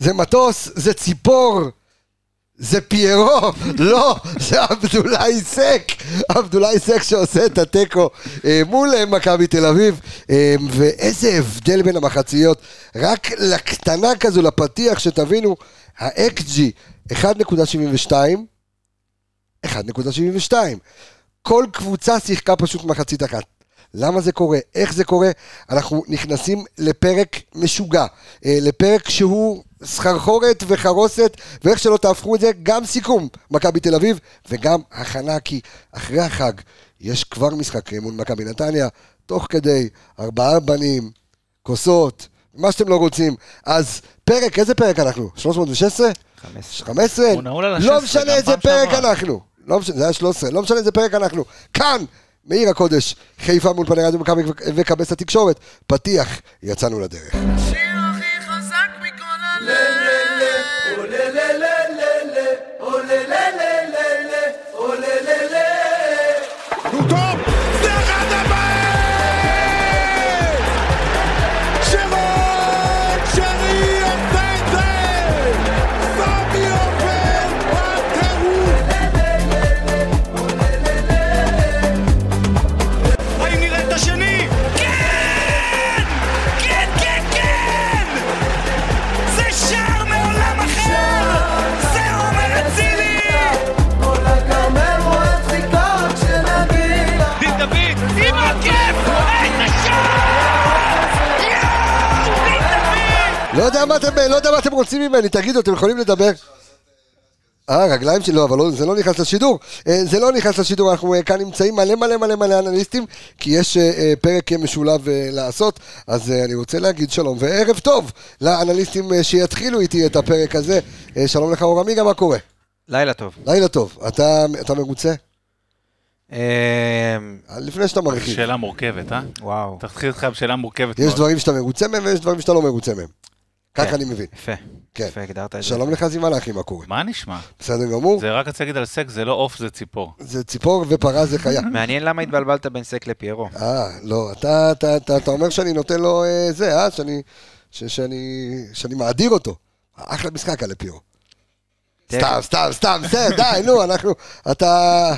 זה מטוס, זה ציפור, זה פיירו, לא, זה עבדולאי סק, עבדולאי סק שעושה את התיקו אה, מול אה, מכבי תל אביב, אה, ואיזה הבדל בין המחציות, רק לקטנה כזו, לפתיח, שתבינו, ה-XG 1.72, 1.72, כל קבוצה שיחקה פשוט מחצית אחת. למה זה קורה? איך זה קורה? אנחנו נכנסים לפרק משוגע, לפרק שהוא סחרחורת וחרוסת, ואיך שלא תהפכו את זה, גם סיכום מכבי תל אביב, וגם הכנה, כי אחרי החג יש כבר משחק מול מכבי נתניה, תוך כדי ארבעה בנים, כוסות, מה שאתם לא רוצים. אז פרק, איזה פרק אנחנו? 316? 15. 15? הוא נעול על לא ה-16, משנה איזה פרק שעברה. אנחנו. לא משנה, זה היה 13, לא משנה איזה פרק אנחנו. כאן, מעיר הקודש, חיפה מול פני רדיו מכבי וכבש התקשורת. פתיח, יצאנו לדרך. לא יודע מה אתם, לא יודע מה אתם רוצים ממני, תגידו, אתם יכולים לדבר? אה, רגליים שלי, לא, אבל לא, זה לא נכנס לשידור. אה, זה לא נכנס לשידור, אנחנו אה, כאן נמצאים מלא מלא מלא מלא אנליסטים, כי יש אה, פרק משולב לעשות, אז אני רוצה להגיד שלום וערב טוב לאנליסטים שיתחילו איתי את הפרק הזה. שלום לך אור עמיגה, מה קורה? לילה טוב. לילה טוב. אתה, אתה מרוצה? אמ, אה, לפני שאתה מרחיב. שאלה מורכבת, אה? וואו. תתחיל איתך בשאלה מורכבת יש. דברים שאתה מרוצה מהם ויש דברים שאתה לא מרוצה מהם. ככה כן. אני מבין. יפה. כן. יפה, הגדרת את זה. שלום לך זימה לאחי, מה קורה? מה נשמע? בסדר גמור? זה רק רציתי להגיד על סק, זה לא עוף, זה ציפור. זה ציפור ופרה זה חיה. מעניין למה התבלבלת בין סק לפיירו. אה, לא, אתה, אתה, אתה, אתה אומר שאני נותן לו אה, זה, אה? שאני, מאדיר אותו. אחלה משחק על פירו. סתם, סתם, סתם, בסדר, די, נו, אנחנו, אתה...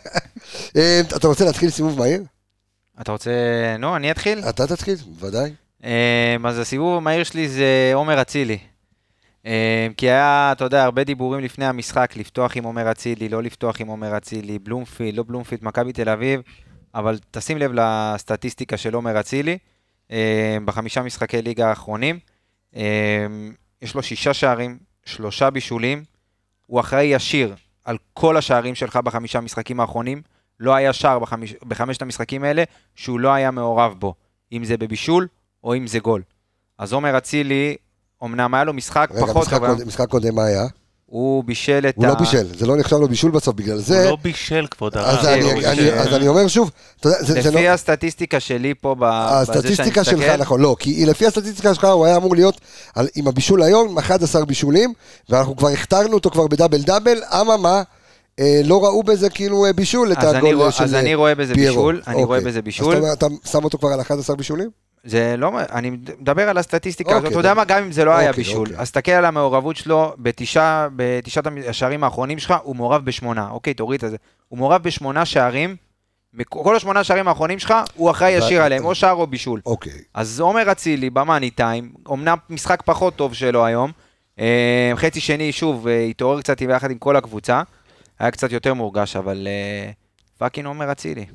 אה, אתה רוצה להתחיל סיבוב מהיר? אתה רוצה... נו, אני אתחיל? אתה תתחיל, ודאי. אמ, אז הסיבוב המהיר שלי זה עומר אצילי. אמ, כי היה, אתה יודע, הרבה דיבורים לפני המשחק, לפתוח עם עומר אצילי, לא לפתוח עם עומר אצילי, בלומפילד, לא בלומפילד, מכבי תל אביב, אבל תשים לב לסטטיסטיקה של עומר אצילי, אמ, בחמישה משחקי ליגה האחרונים. יש לו שישה שערים, שלושה בישולים, הוא אחראי ישיר על כל השערים שלך בחמישה משחקים האחרונים. לא היה שער בחמיש, בחמשת המשחקים האלה שהוא לא היה מעורב בו, אם זה בבישול או אם זה גול. אז עומר אצילי, אמנם היה לו משחק רגע, פחות משחק קודם- משחק קודם מה היה? הוא בישל את הוא לא בישל, זה לא נחשב לו בישול בסוף, בגלל הוא זה... לא בישל, כבוד הרב. אז אני- לא אני-. אז אני אומר שוב, אתה יודע, זה זה לא... לפי הסטטיסטיקה שלי פה, ב- בזה שאני הסטטיסטיקה שלך, מסתכל, נכון, לא, כי לפי הסטטיסטיקה שלך הוא היה אמור להיות על, עם הבישול היום, 11 בישולים, ואנחנו כבר הכתרנו אותו כבר בדאבל דאבל, אממה, אה, לא ראו בזה כאילו אה, בישול, את אז אני הגול אה, של אז אה, אני רואה בזה פיירו. בישול, אני רואה אוקיי. בזה אז בישול. אתה, אומר, אתה שם אותו כבר על 11 בישולים? זה לא, אני מדבר על הסטטיסטיקה הזאת, אוקיי, אתה יודע. מה, גם אם זה לא היה אוקיי, בישול, אוקיי. אז תסתכל על המעורבות שלו בתשעה, בתשעת השערים האחרונים שלך, הוא מעורב בשמונה, אוקיי, תוריד את זה, הוא מעורב בשמונה שערים, כל השמונה שערים האחרונים שלך, הוא אחראי ישיר עליהם, או שער או בישול. אוקיי. אז עומר אצילי במאני טיים, אמנם משחק פחות טוב שלו היום, אה, חצי שני, שוב, אה, התעורר קצת ביחד עם כל הקבוצה, היה קצת יותר מורגש, אבל אה, fucking עומר אצילי.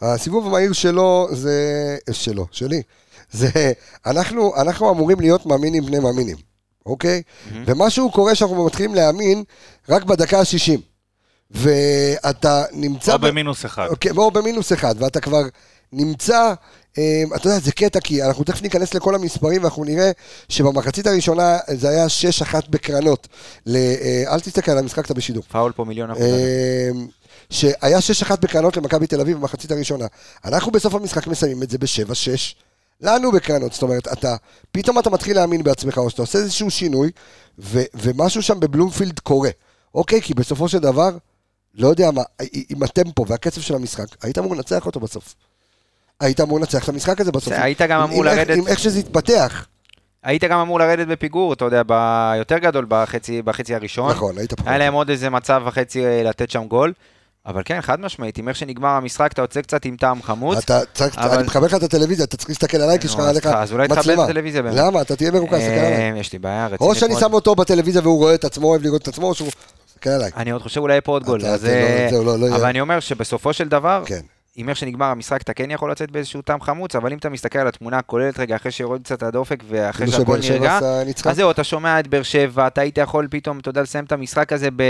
הסיבוב המהיר שלו זה... שלו, שלי. זה... אנחנו, אנחנו אמורים להיות מאמינים בני מאמינים, אוקיי? ומשהו קורה שאנחנו מתחילים להאמין רק בדקה ה-60. ואתה נמצא... או ב- במינוס אחד. אוקיי, או במינוס אחד, ואתה כבר נמצא, אה, אתה יודע, זה קטע, כי אנחנו תכף ניכנס לכל המספרים, ואנחנו נראה שבמחצית הראשונה זה היה 6-1 בקרנות. ל, אה, אל תסתכל על המשחק, אתה בשידור. פאול פה מיליון אחוז. אה, שהיה 6-1 בקרנות למכבי תל אביב במחצית הראשונה. אנחנו בסוף המשחק מסיימים את זה ב-7-6. לנו בקרנות, זאת אומרת, אתה, פתאום אתה מתחיל להאמין בעצמך, או שאתה עושה איזשהו שינוי, ו, ומשהו שם בבלומפילד קורה. אוקיי, כי בסופו של דבר, לא יודע מה, עם הטמפו והקצב של המשחק, היית אמור לנצח אותו בסוף. היית אמור לנצח את המשחק הזה בסוף. היית גם אמור לרדת- עם איך שזה התפתח. היית גם אמור לרדת בפיגור, אתה יודע, ב- יותר גדול בחצי, בחצי הראשון. נכון, היית פחות. היה להם עוד איזה מצב וחצי אה, לתת שם גול. אבל כן, חד משמעית, עם איך שנגמר המשחק, אתה יוצא קצת עם טעם חמוץ. אתה צריך, אבל- אני מכוון לך את הטלוויזיה, אתה צריך להסתכל עליי, כי יש לך נו, אז עליך תח- אז אולי תכבד את מצלמה. הטלוויזיה באמת. למה? אתה תהיה מרוכז, תסתכל עליי. אה, יש לי בעיה רצינית. או שאני. שם אותו בטלוויזיה והוא רואה את עצמו, אוהב לראות את עצמו, או שהוא... תסתכל עליי. אני עוד חושב אולי יהיה פה עוד גול. זה אה, לא- לא- לא. אבל אני אומר שבסופו של דבר, כן. עם איך שנגמר המשחק, אתה כן יכול לצאת באיזשהו טעם חמוץ, אבל אם אתה מסתכל על התמונה הכוללת רגע, אחרי שיורד קצת הדופק ואחרי כאילו שהכל נרגע. אז זהו, אתה שומע את באר שבע, אתה היית יכול פתאום, אתה יודע, לסיים את המשחק הזה, ב...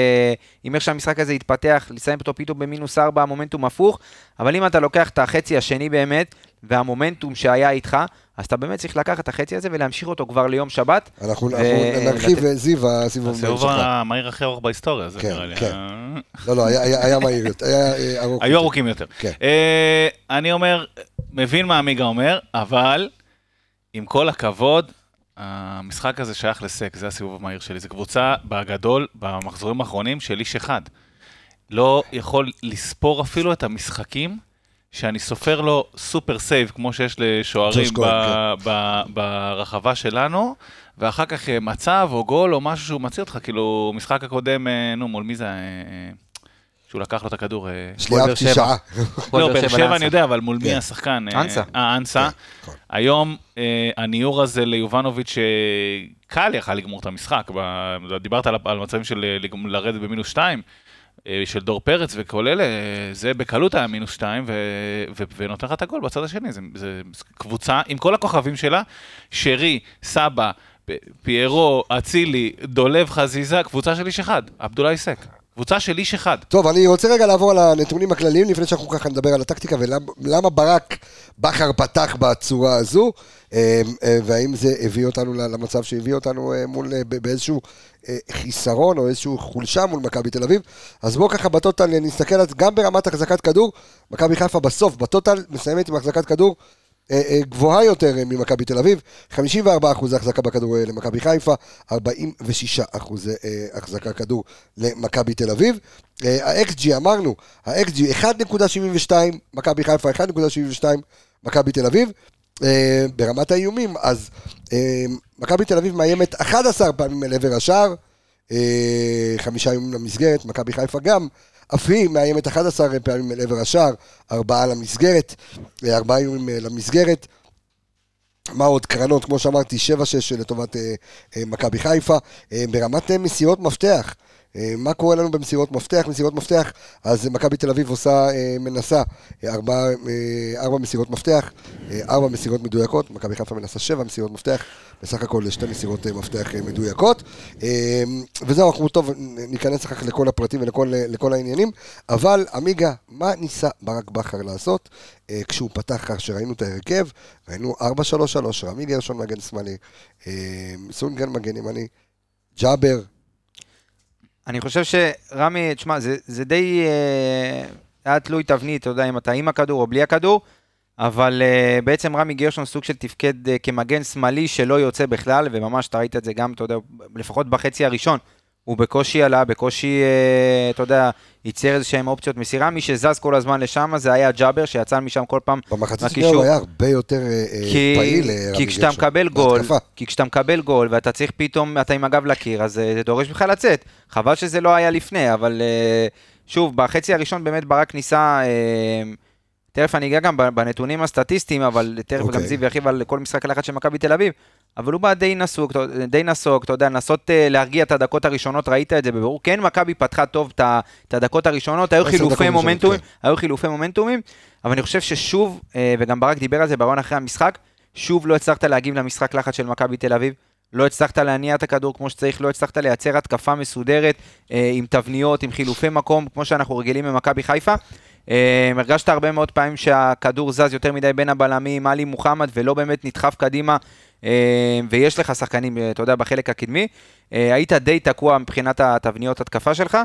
עם איך שהמשחק הזה התפתח, לסיים אותו פתאום במינוס ארבע, המומנטום הפוך, אבל אם אתה לוקח את החצי השני באמת, והמומנטום שהיה איתך, אז אתה באמת צריך לקחת את החצי הזה ולהמשיך אותו כבר ליום שבת. אנחנו אנחנו נרחיב, זיו, הסיבוב הסיבוב שלך. המהיר הכי ארוך בהיסטוריה, זה כן, נראה לי. כן. אה, לא, לא, היה- מהיר יותר, היה אה, ארוך. היו יותר. ארוכים יותר. כן. אה, אני אומר, מבין מה עמיגה אומר, אבל עם כל הכבוד, המשחק הזה שייך לסק, זה הסיבוב המהיר שלי. זו קבוצה בגדול, במחזורים האחרונים, של איש אחד. לא יכול לספור אפילו את המשחקים שאני סופר לו super save, כמו שיש לשוערים כהן, ב- ב- ברחבה שלנו, ואחר כך אה, מצב או גול או משהו שהוא מוציא אותך, כאילו, משחק הקודם, אה, נו, מול מי זה? אה, שהוא לקח לו את הכדור. שבע. שעה. לא, באר שבע שבע לאנסה. אני יודע, אבל מול מי כן. השחקן? אה, אנסה. אה, אנסה. נכון. היום אה, הניעור הזה ליובנוביץ' שקל יכל לגמור את המשחק. ב- דיברת על על מצבים של לרדת במינוס שתיים, של דור פרץ וכל אלה, אה, זה בקלות היה מינוס שתיים, ו- ו- ונותן לך את הגול בצד השני. זה, זה קבוצה עם כל הכוכבים שלה, שרי, סבא, פיירו, אצילי, דולב חזיזה, קבוצה של איש אחד, עבדולאי סק. קבוצה של איש אחד. טוב, אני רוצה רגע לעבור על הנתונים הכלליים, לפני שאנחנו ככה נדבר על הטקטיקה ולמה ברק בכר פתח בצורה הזו, אה, אה, והאם זה הביא אותנו למצב שהביא אותנו אה, מול, אה, באיזשהו אה, חיסרון או איזשהו חולשה מול מכבי תל אביב. אז בואו ככה בטוטל נסתכל גם ברמת החזקת כדור, מכבי חיפה בסוף, בטוטל מסיימת עם החזקת כדור גבוהה יותר אה, ממכבי תל אביב, 54 אחוז החזקה בכדור אה, למכבי חיפה, 46 אחוז אה, החזקה כדור למכבי תל אביב. אה, ה-XG אמרנו, ה-XG 1.72, מכבי חיפה 1.72, מכבי תל אביב. אה, ברמת האיומים, אז אה, מכבי תל אביב מאיימת 11 פעמים אל עבר השער, אה, חמישה איומים למסגרת, מכבי חיפה גם, אף היא מאיימת 11 פעמים אל עבר השער, ארבעה למסגרת, אה, ארבעה איומים אה, למסגרת. מה עוד? קרנות, כמו שאמרתי, 7-6 לטובת אה, אה, מכבי חיפה. ברמת מסירות מפתח, מה קורה לנו במסירות מפתח? מסירות מפתח, אז אה, מכבי תל אביב עושה, אה, מנסה אה, ארבע, אה, ארבע מסירות מפתח, אה, ארבע מסירות מדויקות, מכבי חיפה מנסה שבע מסירות מפתח, בסך הכל שתי מסירות אה, מפתח אה, מדויקות. אה, וזהו, אנחנו טוב, ניכנס אחר כך לכל הפרטים ולכל אה, לכל העניינים, אבל עמיגה, מה ניסה ברק בכר לעשות אה, כשהוא פתח כך שראינו את ההרכב, ראינו 4-3-3, רמי גרשון מגן שמאלי, אה, סונגרן מגן ימני, ג'אבר, אני חושב שרמי, תשמע, זה, זה די אה, היה תלוי תבנית, אתה יודע, אם אתה עם הכדור או בלי הכדור, אבל אה, בעצם רמי גרשון סוג של תפקד אה, כמגן שמאלי שלא יוצא בכלל, וממש אתה ראית את זה גם, אתה יודע, לפחות בחצי הראשון, הוא בקושי עלה, בקושי, אה, אתה יודע, ייצר איזה שהם אופציות מסירה, מי שזז כל הזמן לשם זה היה ג'אבר, שיצא משם כל פעם במחצית. השנייה הוא היה הרבה יותר אה, אה, כי, פעיל, כי כשאתה. מקבל גול, בהתקפה. כי כשאתה מקבל גול ואתה צריך פתאום, אתה עם הגב לקיר, אז זה דורש ממך לצאת. חבל שזה לא היה לפני, אבל שוב, בחצי הראשון באמת ברק ניסה, תכף אני אגע גם בנתונים הסטטיסטיים, אבל תכף אוקיי. גם זיו ירחיב על כל משחק הלחץ של מכבי תל אביב, אבל הוא בא די נסוג, די נסוג, אתה יודע, לנסות אה, להרגיע את הדקות הראשונות, ראית את זה בבירור. כן, מכבי פתחה טוב את הדקות הראשונות, היו חילופי מומנטומים, כן. היו חילופי מומנטומים, אבל אני חושב ששוב, אה, וגם ברק דיבר על זה ברעיון אחרי המשחק, שוב לא הצלחת להגיב למשחק לחץ של מכבי תל אביב. לא הצלחת להניע את הכדור כמו שצריך, לא הצלחת לייצר התקפה מסודרת אה, עם תבניות, עם חילופי מקום, כמו שאנחנו רגילים ממכבי חיפה. אה, הרגשת הרבה מאוד פעמים שהכדור זז יותר מדי בין הבלמים, עלי מוחמד, ולא באמת נדחף קדימה, ויש לך שחקנים, אה, אתה יודע, בחלק הקדמי. אה, היית די תקוע מבחינת התבניות התקפה שלך,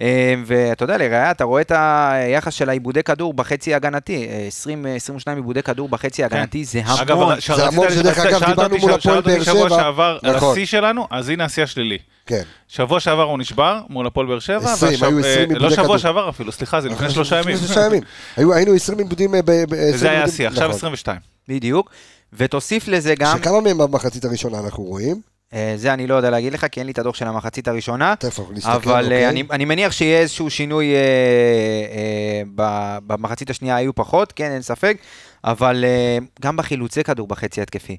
אה, ואתה יודע, לראיה, אתה רואה את היחס של העיבודי כדור בחצי ההגנתי, אה, 20, אה, 22 עיבודי כדור בחצי ההגנתי, זה המון. אגב, זה המון שדרך שאלת אגב, דיברנו אותי- מול שאלת הפועל אותי באר שבוע שבע. שעבר על נכון. השיא שלנו, אז הנה השיא השלילי. כן. שבוע שעבר הוא נשבר מול הפועל באר שבע, 20, והשב- היו אה, 20 לא עיבודי שבוע כדור. שעבר אפילו, סליחה, זה לפני שלושה ימים. היינו 20 עיבודים, אה, ב- ב- 20 וזה היה השיא, עכשיו נכון. 22. בדיוק. ותוסיף לזה גם, שכמה מהם במחצית הראשונה אנחנו רואים? אה, זה אני לא יודע להגיד לך, כי אין לי את הדוח של המחצית הראשונה, תכף נסתכל, אבל אוקיי? אה, אני, אני מניח שיהיה איזשהו שינוי אה, אה, במחצית השנייה היו פחות, כן, אין ספק, אבל אה, גם בחילוצי כדור בחצי התקפי.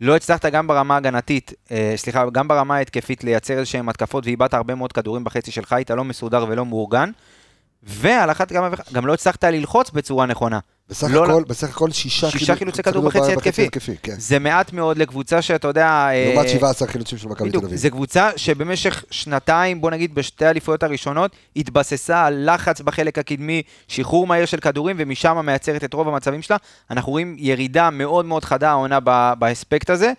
לא הצלחת גם ברמה הגנתית, אה, סליחה, גם ברמה ההתקפית לייצר איזשהם התקפות ואיבדת הרבה מאוד כדורים בחצי שלך, היית לא מסודר ולא מאורגן, ועל אחת כמה וכמה, גם לא הצלחת ללחוץ בצורה נכונה. בסך לא הכל, בסך הכל שישה, שישה חילוצ- חילוצי כדור בחצי התקפי. כן. זה מעט מאוד לקבוצה שאתה יודע... אה, לעומת 17 חילוצים של מכבי תל אביב. זו קבוצה שבמשך שנתיים, בוא נגיד בשתי האליפויות הראשונות, התבססה על לחץ בחלק הקדמי, שחרור מהיר של כדורים, ומשם מייצרת את רוב המצבים שלה. אנחנו רואים ירידה מאוד מאוד חדה העונה באספקט הזה.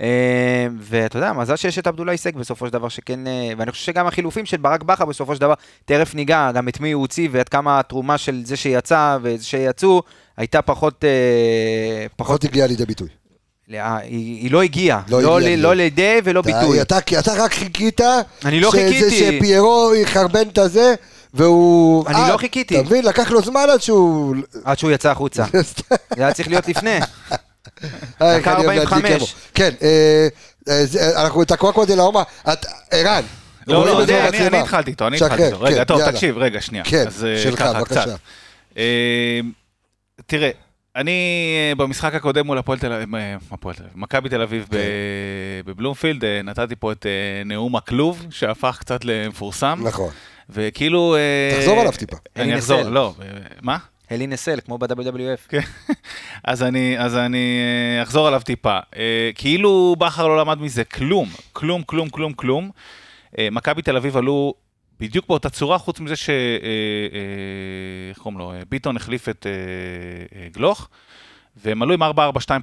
אה, ואתה יודע, מזל שיש את עבדולאי סק בסופו של דבר, שכן... אה, ואני חושב שגם החילופים של ברק בכר בסופו של דבר, תכף ניגע גם את מי הוא הוציא ועד כמה התרומה של זה שיצא וזה שיצאו, הייתה פחות... אה, פחות... פחות הגיע לידי ביטוי. לא, היא, היא לא הגיעה. לא לא, הגיעה ל- לא לידי. ולא ביטוי. אתה, אתה, אתה רק חיכית, אני לא חיכיתי. שפיירו יחרבן את הזה, והוא... אני אה, לא חיכיתי. אתה מבין? לקח לו זמן עד שהוא... עד שהוא יצא החוצה. זה היה צריך להיות לפני. אה, דקה איך אני אוהב להדליק 45. כמו. כן, אה, אה, אנחנו את הקוואקוואדי לאומה. את- ערן. לא, לא, אני- התחלתי איתו, אני התחלתי איתו. רגע, כן, טוב. תקשיב, רגע, שנייה. כן, שלך, בבקשה. אה, תראה, אני במשחק הקודם מול הפועל תל אביב, הפועל תל אביב, מכבי תל אביב כן. בבלומפילד, נתתי פה את נאום הכלוב, שהפך קצת למפורסם. נכון. וכאילו... תחזור עליו טיפה. אני אחזור. לא, מה? הלי נסל, כמו ב-WWF. כן. אז אני, אה, אחזור עליו טיפה. אה, כאילו בכר לא למד מזה כלום, כלום, כלום, כלום, כלום. אה, מכבי תל אביב עלו בדיוק באותה צורה, חוץ מזה ש... איך קוראים לו? ביטון החליף את גלוך. והם עלו עם 4-4-2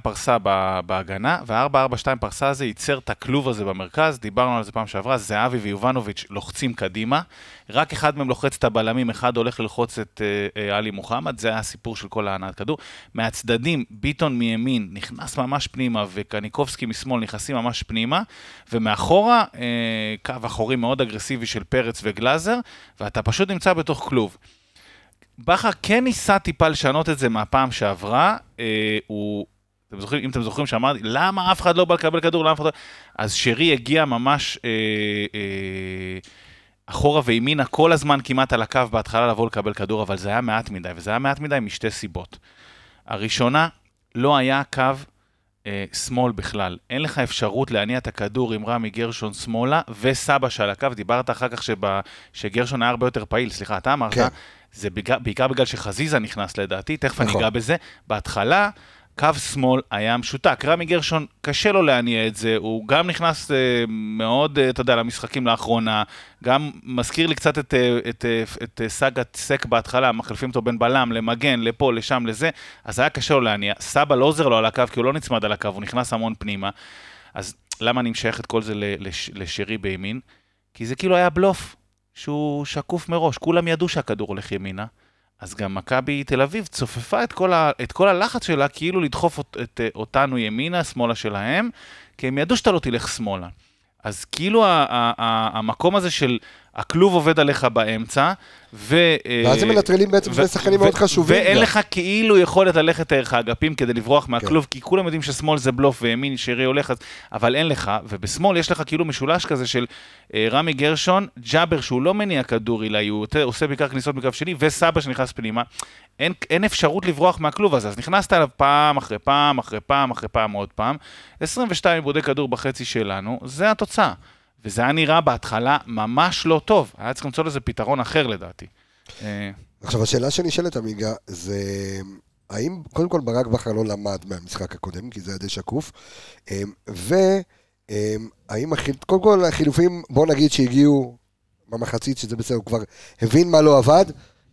פרסה בהגנה, וה-4-4-2 פרסה הזה ייצר את הכלוב הזה במרכז, דיברנו על זה פעם שעברה, זהבי ויובנוביץ' לוחצים קדימה, רק אחד מהם לוחץ את הבלמים, אחד הולך ללחוץ את אה, אה, עלי מוחמד, זה הסיפור של כל ההנעת כדור. מהצדדים, ביטון מימין נכנס ממש פנימה, וקניקובסקי משמאל נכנסים ממש פנימה, ומאחורה, אה, קו אחורי מאוד אגרסיבי של פרץ וגלאזר, ואתה פשוט נמצא בתוך כלוב. בכר כן ניסה טיפה לשנות את זה מהפעם שעברה, הוא... אתם זוכרים, אם אתם זוכרים שאמרתי, למה אף אחד לא בא לקבל כדור, למה אף אחד לא... אז שרי הגיע ממש אה, אה, אחורה וימינה כל הזמן כמעט על הקו בהתחלה לבוא לקבל כדור, אבל זה היה מעט מדי, וזה היה מעט מדי משתי סיבות. הראשונה, לא היה קו אה, שמאל בכלל. אין לך אפשרות להניע את הכדור עם רמי גרשון שמאלה וסבא שעל הקו. דיברת אחר כך שב, שגרשון היה הרבה יותר פעיל, סליחה, אתה אמרת, כן. זה בעיקר, בעיקר בגלל שחזיזה נכנס לדעתי, תכף אני נכון. אגע בזה. בהתחלה, קו שמאל היה משותק. רמי גרשון, קשה לו להניע את זה, הוא גם נכנס אה, מאוד, אה, אתה יודע, למשחקים לאחרונה, גם מזכיר לי קצת את, אה, את, אה, את, אה, סאגת סק בהתחלה, מחליפים אותו בין בלם למגן, לפה, לשם, לזה, אז היה קשה לו להניע. סבא לא עוזר לו על הקו, כי הוא לא נצמד על הקו, הוא נכנס המון פנימה. אז למה אני משייך את כל זה לשרי בימין? כי זה כאילו היה בלוף, שהוא שקוף מראש, כולם ידעו שהכדור הולך ימינה. אז גם מכבי תל אביב צופפה את כל, ה, את כל הלחץ שלה, כאילו לדחוף אות, את, אותנו ימינה, שמאלה שלהם, כי הם ידעו שאתה לא תלך שמאלה. אז כאילו ה, ה, ה, המקום הזה של הכלוב עובד עליך באמצע, ו... ואז הם אה, מנטרלים בעצם שני שחקנים מאוד חשובים ואין גם. לך כאילו יכולת ללכת דרך האגפים כדי לברוח מהכלוב, כי כולם יודעים ששמאל זה בלוף וימין שרי הולך, אז... אבל אין לך, ובשמאל יש לך כאילו משולש כזה של אה, רמי גרשון, ג'אבר שהוא לא מניע כדור עילאי, הוא עושה בעיקר כניסות מקו שני, וסבא שנכנס פנימה. אין, אין אפשרות לברוח מהכלוב הזה, אז נכנסת אליו פעם אחרי פעם אחרי פעם אחרי פעם עוד פעם. 22 עיבודי כדור בחצי שלנו, זה התוצאה. וזה היה נראה בהתחלה ממש לא טוב, היה צריך למצוא לזה פתרון אחר לדעתי. אה, עכשיו, השאלה שנשאלת, עמיגה, זה האם, קודם כל, ברק בכר לא למד מהמשחק הקודם, כי זה היה די שקוף, אמ, והאם, החיל... קודם כל, החילופים, בוא נגיד שהגיעו במחצית, שזה בסדר, הוא כבר הבין מה לא עבד,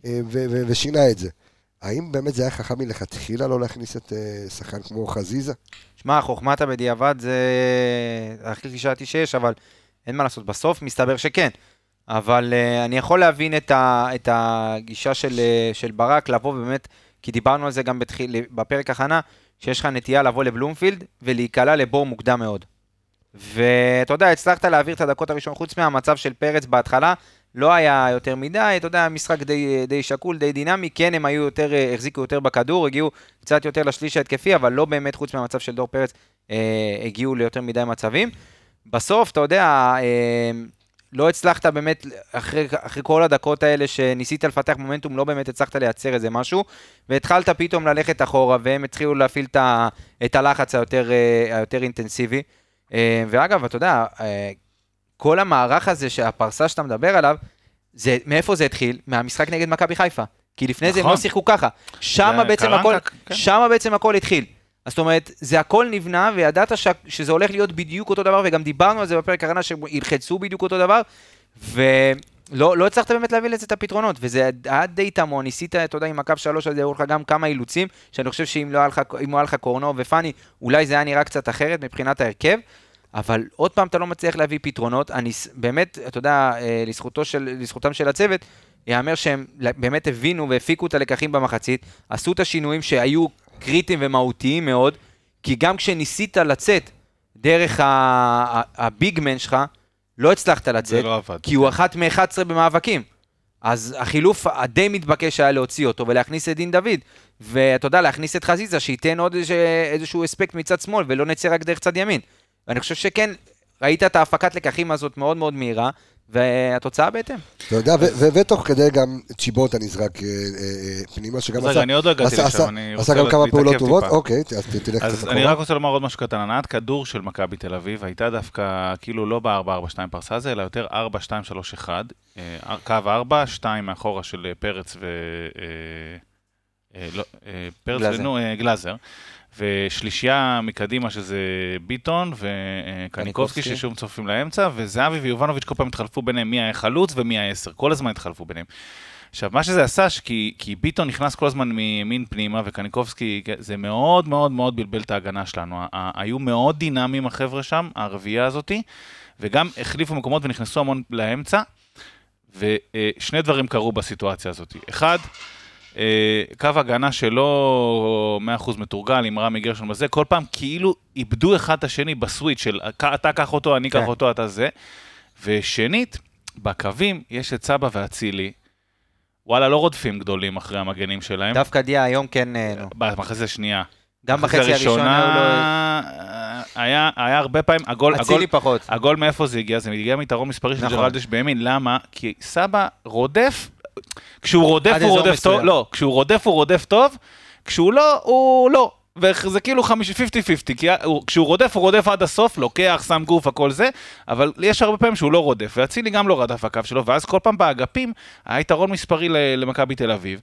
אה, ו- ו- ושינה את זה. האם באמת זה היה חכם מלכתחילה לא להכניס את אה, שחקן כמו חזיזה? שמע, חוכמת הבדיעבד זה הכי קלישאתי שיש, אבל אין מה לעשות, בסוף מסתבר שכן. אבל uh, אני יכול להבין את, ה, את הגישה של, uh, של ברק, לבוא באמת, כי דיברנו על זה גם בתחיל, בפרק הכנה, שיש לך נטייה לבוא לבלומפילד ולהיקלע לבור מוקדם מאוד. ואתה יודע, הצלחת להעביר את הדקות הראשונות, חוץ מהמצב של פרץ בהתחלה, לא היה יותר מדי, אתה יודע, משחק די, די שקול, די דינמי, כן, הם היו יותר, אה, החזיקו יותר בכדור, הגיעו קצת יותר לשליש ההתקפי, אבל לא באמת, חוץ מהמצב של דור פרץ, אה, הגיעו ליותר מדי מצבים. בסוף, אתה יודע, אה, לא הצלחת באמת, אחרי, אחרי כל הדקות האלה שניסית לפתח מומנטום, לא באמת הצלחת לייצר איזה משהו, והתחלת פתאום ללכת אחורה, והם התחילו להפעיל את, ה, את הלחץ היותר, אה, היותר אינטנסיבי. אה, ואגב, אתה יודע, אה, כל המערך הזה, שהפרסה שאתה מדבר עליו, זה, מאיפה זה התחיל? מהמשחק נגד מכבי חיפה. כי לפני זה הם נכון. לא שיחקו ככה. שמה זה בעצם הכל, כן. שמה בעצם הכל התחיל. אז זאת אומרת, זה הכל נבנה, וידעת ש... שזה הולך להיות בדיוק אותו דבר, וגם דיברנו על זה בפרק הרנה, שילחצו בדיוק אותו דבר, ולא לא הצלחת באמת להביא לזה את הפתרונות, וזה היה די תמוה, ניסית, אתה יודע, עם הקו שלוש הזה, היו לך גם כמה אילוצים, שאני חושב שאם לא היה לך, היה לך קורנו ופאני, אולי זה היה נראה קצת אחרת מבחינת ההרכב. אבל עוד פעם אתה לא מצליח להביא פתרונות, אני באמת, אתה יודע, אה, לזכותו של, לזכותם של הצוות, יאמר שהם באמת הבינו והפיקו את הלקחים במחצית, עשו את השינויים שהיו קריטיים ומהותיים מאוד, כי גם כשניסית לצאת דרך הביגמן שלך, לא הצלחת לצאת, לא עבד. כי הוא אחת מ-11 במאבקים. אז החילוף הדי מתבקש היה להוציא אותו ולהכניס את דין דוד. ואתה יודע, להכניס את חזיזה, שייתן עוד איזשהו אספקט מצד שמאל, ולא נצא רק דרך צד ימין. ואני חושב שכן, ראית את ההפקת לקחים הזאת מאוד מאוד מהירה, והתוצאה בהתאם. אתה יודע, ותוך כדי גם צ'יבוטה נזרק אה, אה, אה, פנימה, שגם אז רגע, אני עוד לא הגעתי עשה- לשם, עשה- אני עשה גם כמה פעולות. טובות, אוקיי, אז תלך אז קצת אני אחורה. רק רוצה לומר עוד משהו קטן. הנעת כדור של מכבי תל אביב הייתה דווקא כאילו לא ב-4-4-2 פרסה הזה, אלא יותר 4-2-3-1. אה, קו 4, 2 מאחורה של פרץ ו... לא, פרץ. ונו, גלאזר. ושלישייה מקדימה שזה ביטון וקניקובסקי קניקובסקי. ששוב צופים לאמצע, וזהבי ויובנוביץ' כל פעם התחלפו ביניהם מי היה חלוץ ומי היה עשר, כל הזמן התחלפו ביניהם. עכשיו, מה שזה עשה, שכי, כי ביטון נכנס כל הזמן מימין פנימה, וקניקובסקי, זה מאוד מאוד מאוד בלבל את ההגנה שלנו. היו מאוד דינמיים החבר'ה שם, הרביעייה הזאתי, וגם החליפו מקומות ונכנסו המון לאמצע, ושני דברים קרו בסיטואציה הזאת. אחד, אה, קו הגנה שלא 100% מתורגל עם רמי גרשון בזה, כל פעם כאילו איבדו אחד את השני בסוויץ' של אתה קח אותו, אני אקח כן. אותו, אתה זה. ושנית, בקווים יש את סבא ואצילי, וואלה, לא רודפים גדולים אחרי המגנים שלהם. דווקא דיה היום כן, אה. במחצית השנייה. גם בחצי הראשון היו לו... אה, היה, היה הרבה פעמים, הגול, הגול, פחות. הגול מאיפה זה הגיע? זה הגיע מיתרון מספרי של נכון. ג'רלדש בימין, למה? כי סבא רודף, כשהוא רודף הוא רודף טוב. לא, כשהוא רודף הוא רודף טוב, כשהוא לא, הוא לא. וזה כאילו 50-50, כי הוא- כשהוא רודף, הוא רודף עד הסוף, לוקח, שם גוף, הכל זה, אבל יש הרבה פעמים שהוא לא רודף, ואצילי גם לא רדף הקו שלו, ואז כל פעם באגפים היה יתרון מספרי למכבי תל אביב,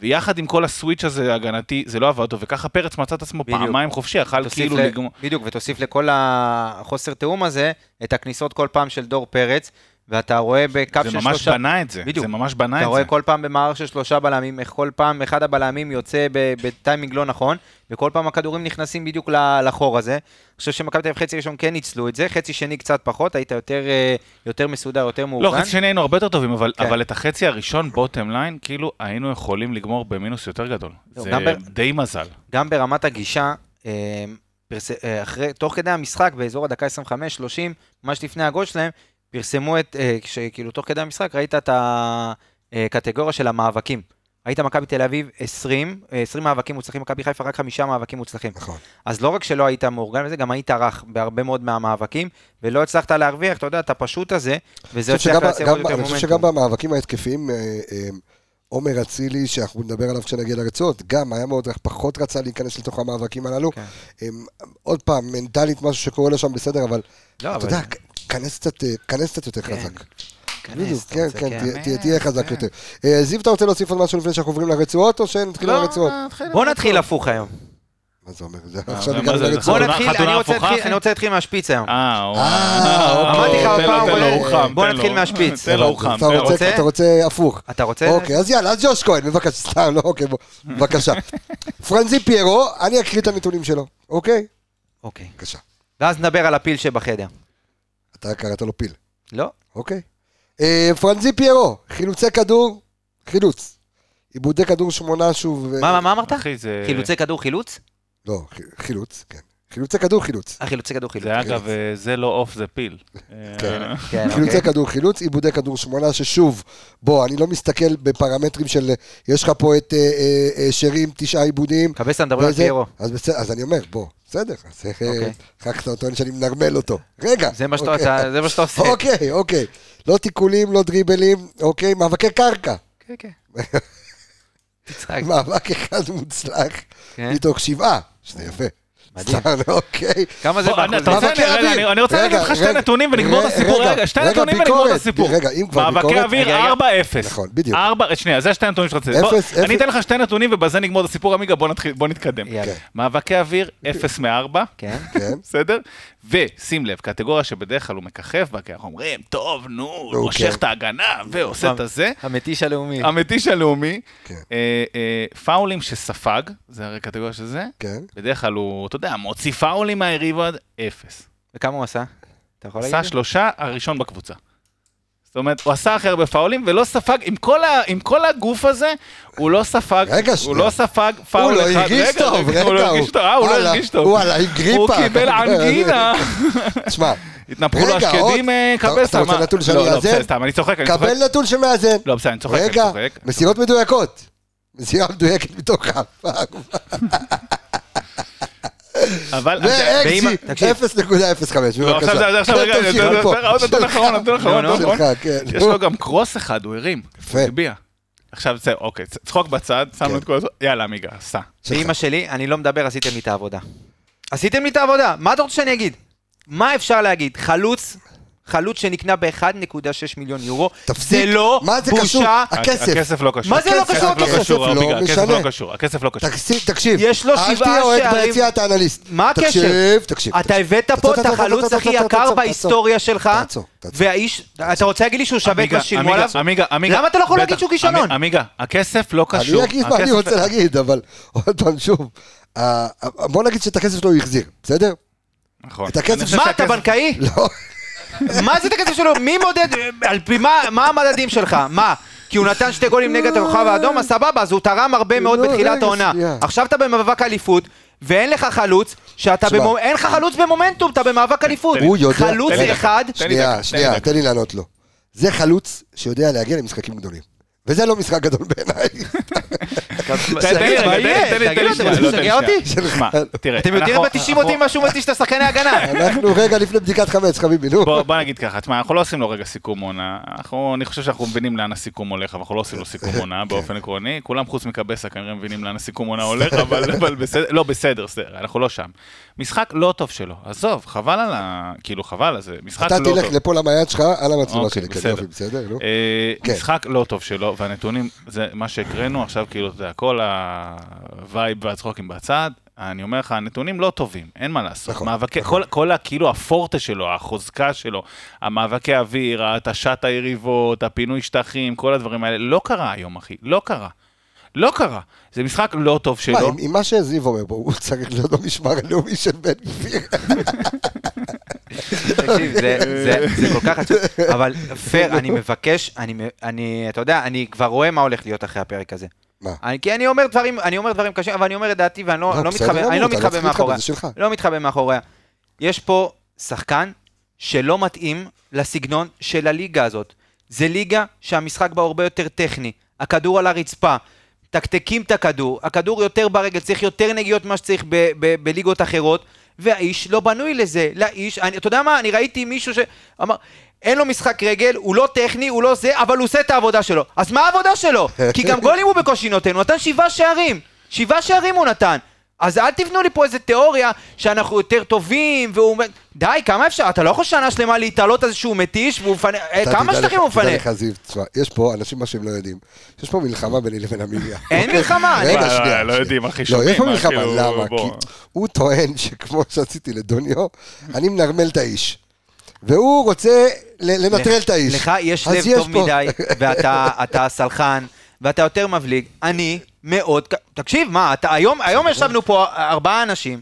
ויחד עם כל הסוויץ' הזה ההגנתי, זה לא עבד טוב, וככה פרץ מצא את עצמו בדיוק. פעמיים חופשי, תוסיף כאילו ל- לגמור... בדיוק, ותוסיף לכל החוסר תיאום הזה, את הכניסות כל פעם של דור פרץ, ואתה רואה בקו של זה שלושה... ממש בנה את זה, בדיוק. זה ממש בנה אתה את רואה זה. כל פעם במערך של שלושה בלמים, איך כל פעם אחד הבלמים יוצא בטיימינג לא נכון, וכל פעם הכדורים נכנסים בדיוק לחור הזה. אני חושב שמכבי תל אביב חצי ראשון כן ניצלו את זה, חצי שני קצת פחות, היית יותר, אה, יותר מסודר, יותר מאורגן. לא, חצי שני היינו הרבה יותר טובים, אבל, כן. אבל את החצי הראשון, בוטם ליין, כאילו היינו יכולים לגמור במינוס יותר גדול. לא, זה גם ב- די מזל. גם ברמת הגישה, אה. אה, אחרי, תוך כדי המשחק, באזור הדקה 25-30, ממש לפני הגול שלהם, פרסמו את, אה, כאילו תוך כדי המשחק, ראית את הקטגוריה של המאבקים. ראית מכבי תל אביב 20, אה, 20 מאבקים מוצלחים, מכבי חיפה רק חמישה מאבקים מוצלחים. נכון. אז לא רק שלא היית מאורגן בזה, גם היית רך בהרבה מאוד מהמאבקים, ולא הצלחת להרוויח, אתה יודע, את הפשוט הזה, וזה הצליח לייצר עוד גם- יותר אני חושב מומנטום. שגם במאבקים ההתקפיים, אה, אה, עומר אצילי, שאנחנו נדבר עליו כשנגיע לרצועות, גם היה מאוד, פחות רצה להיכנס לתוך המאבקים הללו. כן. הם, עוד פעם, מנטלית משהו שקורה לו שם בסדר, אבל לא, אתה אבל- יודע, כנס קצת, אה, כנס קצת יותר כן. חזק. כנס, כן, רוצה, כן, כן. תהיה- תהיה חזק יותר. אה, זיו, אתה רוצה להוסיף עוד משהו לפני שאנחנו עוברים לרצועות, או שנתחיל לא, לרצועות? בוא נתחיל הפוך היום. מה זה אומר? זה מה עכשיו הגענו בוא לרצועות. חתונה- נתחיל, אני רוצה להתחיל- אחי? אני רוצה להתחיל מהשפיץ היום. אה, אה, אוקיי. אמרתי לך תן לו, פעם, בוא- בוא נתחיל. מהשפיץ. תן לו, חם. אתה. רוצה- רוצה? אתה רוצה הפוך. אתה רוצה? אוקיי, אז יאללה, אז ג'וש כהן, בבקשה, סתם, לא, אוקיי, בוא, בבקשה. פרנזי פיירו, אני אקריא את הנתונים שלו, אוקיי? אוקיי. בבקשה. ואז נדבר על הפיל שבחדר. אתה קראת לו פיל, לא? אוקיי. אה, פרנזי פיירו, חילוצי כדור, חילוץ. עיבודי כדור שמונה שוב. אה, מה מה- מה אמרת? אחי, זה... חילוצי כדור חילוץ? לא, חי- חילוץ, כן. חילוצי כדור חילוץ. החילוצי כדור חילוץ. זה אגב, אה, זה לא אוף זה פיל. כן. אה, כן, חילוצי אוקיי. כדור חילוץ, עיבודי כדור שמונה, ששוב, בוא, אני לא מסתכל בפרמטרים של, יש לך פה את אה, אה, אה, שרים, תשעה עיבודים. קבסה, מדברים על פיירו. אז אני אומר, בוא, בסדר, אז. אחר כך אתה טוען שאני מנרמל אותו. רגע. זה מה שאתה- אוקיי. זה מה שאתה עושה. אוקיי, אוקיי. לא תיקולים, לא דריבלים, אוקיי, מאבקי קרקע. כן, כן. תצחק. מאבק אחד מוצלח כן. מתוך שבעה, שזה יפה. מדהים. סתם, אוקיי. כמה זה באחוזים? מאבקי אוויר. אני- רוצה להגיד לך שתי נתונים ונגמור את הסיפור. רגע, שתי נתונים ונגמור את. הסיפור. רגע, אם כבר מאבקי ביקורת- אוויר רגע, רגע. 4-0. נכון, בדיוק. 4, שנייה, זה שתי הנתונים שרציתי. אני. אתן לך שתי נתונים ובזה נגמור את הסיפור, עמיגה, בוא נתקדם. מאבקי אוויר 0 מ-4. כן. כן. בסדר? ושים לב, קטגוריה שבדרך כלל הוא מככב בה, כי אנחנו אומרים, טוב, נו, הוא מושך כן. את ההגנה ועושה את הזה. המתיש הלאומי. המתיש הלאומי, כן. אה, אה, פאולים שספג, זה הרי קטגוריה של זה, כן. בדרך כלל הוא, אתה יודע, מוציא פאולים מהיריב עד אפס. וכמה הוא עשה? אתה יכול להגיד? עשה שלושה, הראשון בקבוצה. זאת אומרת, הוא עשה הכי הרבה פאולים ולא ספג, עם כל, ה, עם כל הגוף הזה, הוא לא ספג, רגע, הוא שנייה. לא ספג הוא פאול לא אחד. הרגיש רגע, טוב, רגע. הוא לא הרגיש טוב, אה, הוא לא הרגיש טוב. וואלה, עם גריפה. הוא קיבל אנגינה. תשמע, התנפחו לו רגע, השקדים, עוד- אה, קבסה. אתה רוצה מה? נתון שאני לא, לא, אאזן? בסדר, סתם, אני צוחק, אני צוחק. קבל נתון שמאזן. לא, בסדר, אני צוחק, אני רגע, צוחק. מסירות מדויקות. מסירה מדויקת מתוך האף. אבל... ואקסי. 0.05, לא, עכשיו זה, בבקשה. עכשיו רגע, פה. זה- עוד נתון. אחרון, נתון אחרון, נו. נכון? שלך, כן. יש לו גם קרוס אחד, הוא הרים. יפה. הוא הגביה. עכשיו זה, אוקיי, צחוק בצד, שמנו כן. את כל הזמן, יאללה, עמיגה, סע. באמא שלי, אני לא מדבר, עשיתם לי את העבודה. עשיתם לי את העבודה, מה אתה רוצה שאני אגיד? מה אפשר להגיד? חלוץ, חלוץ שנקנה ב-1.6 מיליון יורו, תפסיק. זה לא מה זה קשור? בושה. הכסף. הכסף לא קשור. מה זה לא הכסף קשור? לא הכסף קשור, לא עמיגה, הכסף משנה. לא קשור, הכסף לא קשור. תקשיב, תקשיב. יש לו אל שבעה תהיה אוהד שערים. ביציע אתה אנליסט. מה הקשר? תקשיב, תקשיב. אתה הבאת פה את החלוץ הכי יקר בהיסטוריה שלך, תעצור, תעצור. והאיש, אתה רוצה להגיד לי שהוא שווה ששילמו עמיגה, עליו? עמיגה, עמיגה. למה אתה לא יכול להגיד שהוא כישלון? עמי- עמיגה, הכסף לא קשור. אני אגיד מה אני רוצה להגיד, אבל עוד פעם, שוב. בוא נגיד שאת הכסף שלו הוא החזיר, בסדר? נכון. את הכסף מה, אתה בנקאי? לא. מה זה את הכסף שלו? מי מודד? על פי מה, מה המדדים שלך? מה? כי הוא נתן שתי גולים נגד הכוכב האדום, אז סבבה, אז הוא תרם הרבה מאוד לא, בתחילת העונה. עכשיו אתה במאבק אליפות, ואין לך חלוץ, שאתה תשמע. במומ... אין לך חלוץ במומנטום, אתה במאבק אליפות. הוא יודע- חלוץ. אחד, שנייה, שנייה. תן לי לענות לו. זה חלוץ שיודע להגיע למשחקים גדולים. וזה לא משחק גדול בעיניי. תראה, אתם אנחנו- מתישים אותי מה שהוא מתיש את השחקני ההגנה. אנחנו רגע לפני בדיקת חמץ, חביבי, נו. בוא, נגיד ככה, תשמע, אנחנו לא עושים לו רגע סיכום עונה, אני חושב שאנחנו מבינים לאן הסיכום הולך, אבל אנחנו לא עושים לו סיכום עונה באופן עקרוני, כולם חוץ מקבסה כנראה מבינים לאן הסיכום עונה הולך, אבל, בסדר, לא, בסדר, אנחנו לא שם. משחק לא טוב שלו, עזוב, חבל על ה... כאילו, חבל על זה, משחק אתה לא טוב. תלך לפה למעיין שלך, על המצלמה אוקיי, שלי, כן, בסדר. יופי, בסדר, נו. אה, כן. משחק לא טוב שלו, והנתונים, זה מה שהקראנו, עכשיו כאילו, אתה יודע, כל ה vibe והצחוקים בצד, אני אומר לך, הנתונים לא טובים, אין מה לעשות. נכון, מאבקי, נכון. כל, כל כאילו הפורטה שלו, החוזקה שלו, המאבקי אוויר, התשת היריבות, הפינוי שטחים, כל הדברים האלה, לא קרה היום, אחי, לא קרה. לא קרה. זה משחק לא טוב מה, שלו. עם- עם מה שזיו אומר פה, הוא צריך להיות במשמר הלאומי של בן גביר. תקשיב, זה, זה, זה כל כך עצוב, אבל פייר, אני מבקש, אני, אתה יודע, אני כבר רואה מה הולך להיות אחרי הפרק הזה. מה? אני, כי אני אומר דברים, אני אומר דברים קשים, אבל אני אומר את דעתי ואני לא, לא, לא, מתחבא, אני לא אתה לא מתחבא מאחוריה. לא מתחבא מאחוריה. יש פה שחקן שלא מתאים לסגנון של הליגה הזאת. זה ליגה שהמשחק בה הרבה יותר טכני. הכדור על הרצפה, תקתקים את הכדור, הכדור יותר ברגל, צריך יותר נגיעות ממה שצריך ב- ב- בליגות אחרות, והאיש לא בנוי לזה. לאיש, אני, אתה יודע מה, אני ראיתי מישהו שאמר, אין לו משחק רגל, הוא לא טכני, הוא לא זה, אבל הוא עושה את העבודה שלו. אז מה העבודה שלו? כי גם גולים הוא בקושי נותן, הוא נתן שבעה שערים. שבעה שערים הוא נתן. אז אל תבנו לי פה איזה תיאוריה שאנחנו יותר טובים, והוא... אומר, די, כמה אפשר? אתה לא יכול שנה שלמה להתעלות על זה שהוא מתיש, והוא מפנה... אה, כמה שטחים הוא מפנה? תדע לך, זיו, תשמע, יש פה אנשים, מה שהם לא יודעים, יש פה מלחמה ביני לבין אמיליה. אין אוקיי? מלחמה, אני- רגע, לא, שנייה. לא שנייה. יודעים, אחי, לא, שומעים, יש פה מה, מלחמה, למה? כי הוא טוען שכמו שעשיתי לדוניו, אני מנרמל את האיש. והוא רוצה לנטרל את האיש. לך יש לב טוב מדי, ואתה אתה סלחן, ואתה יותר מבליג. אני מאוד... תקשיב, מה, אתה, היום, היום ישבנו פה ארבעה אנשים,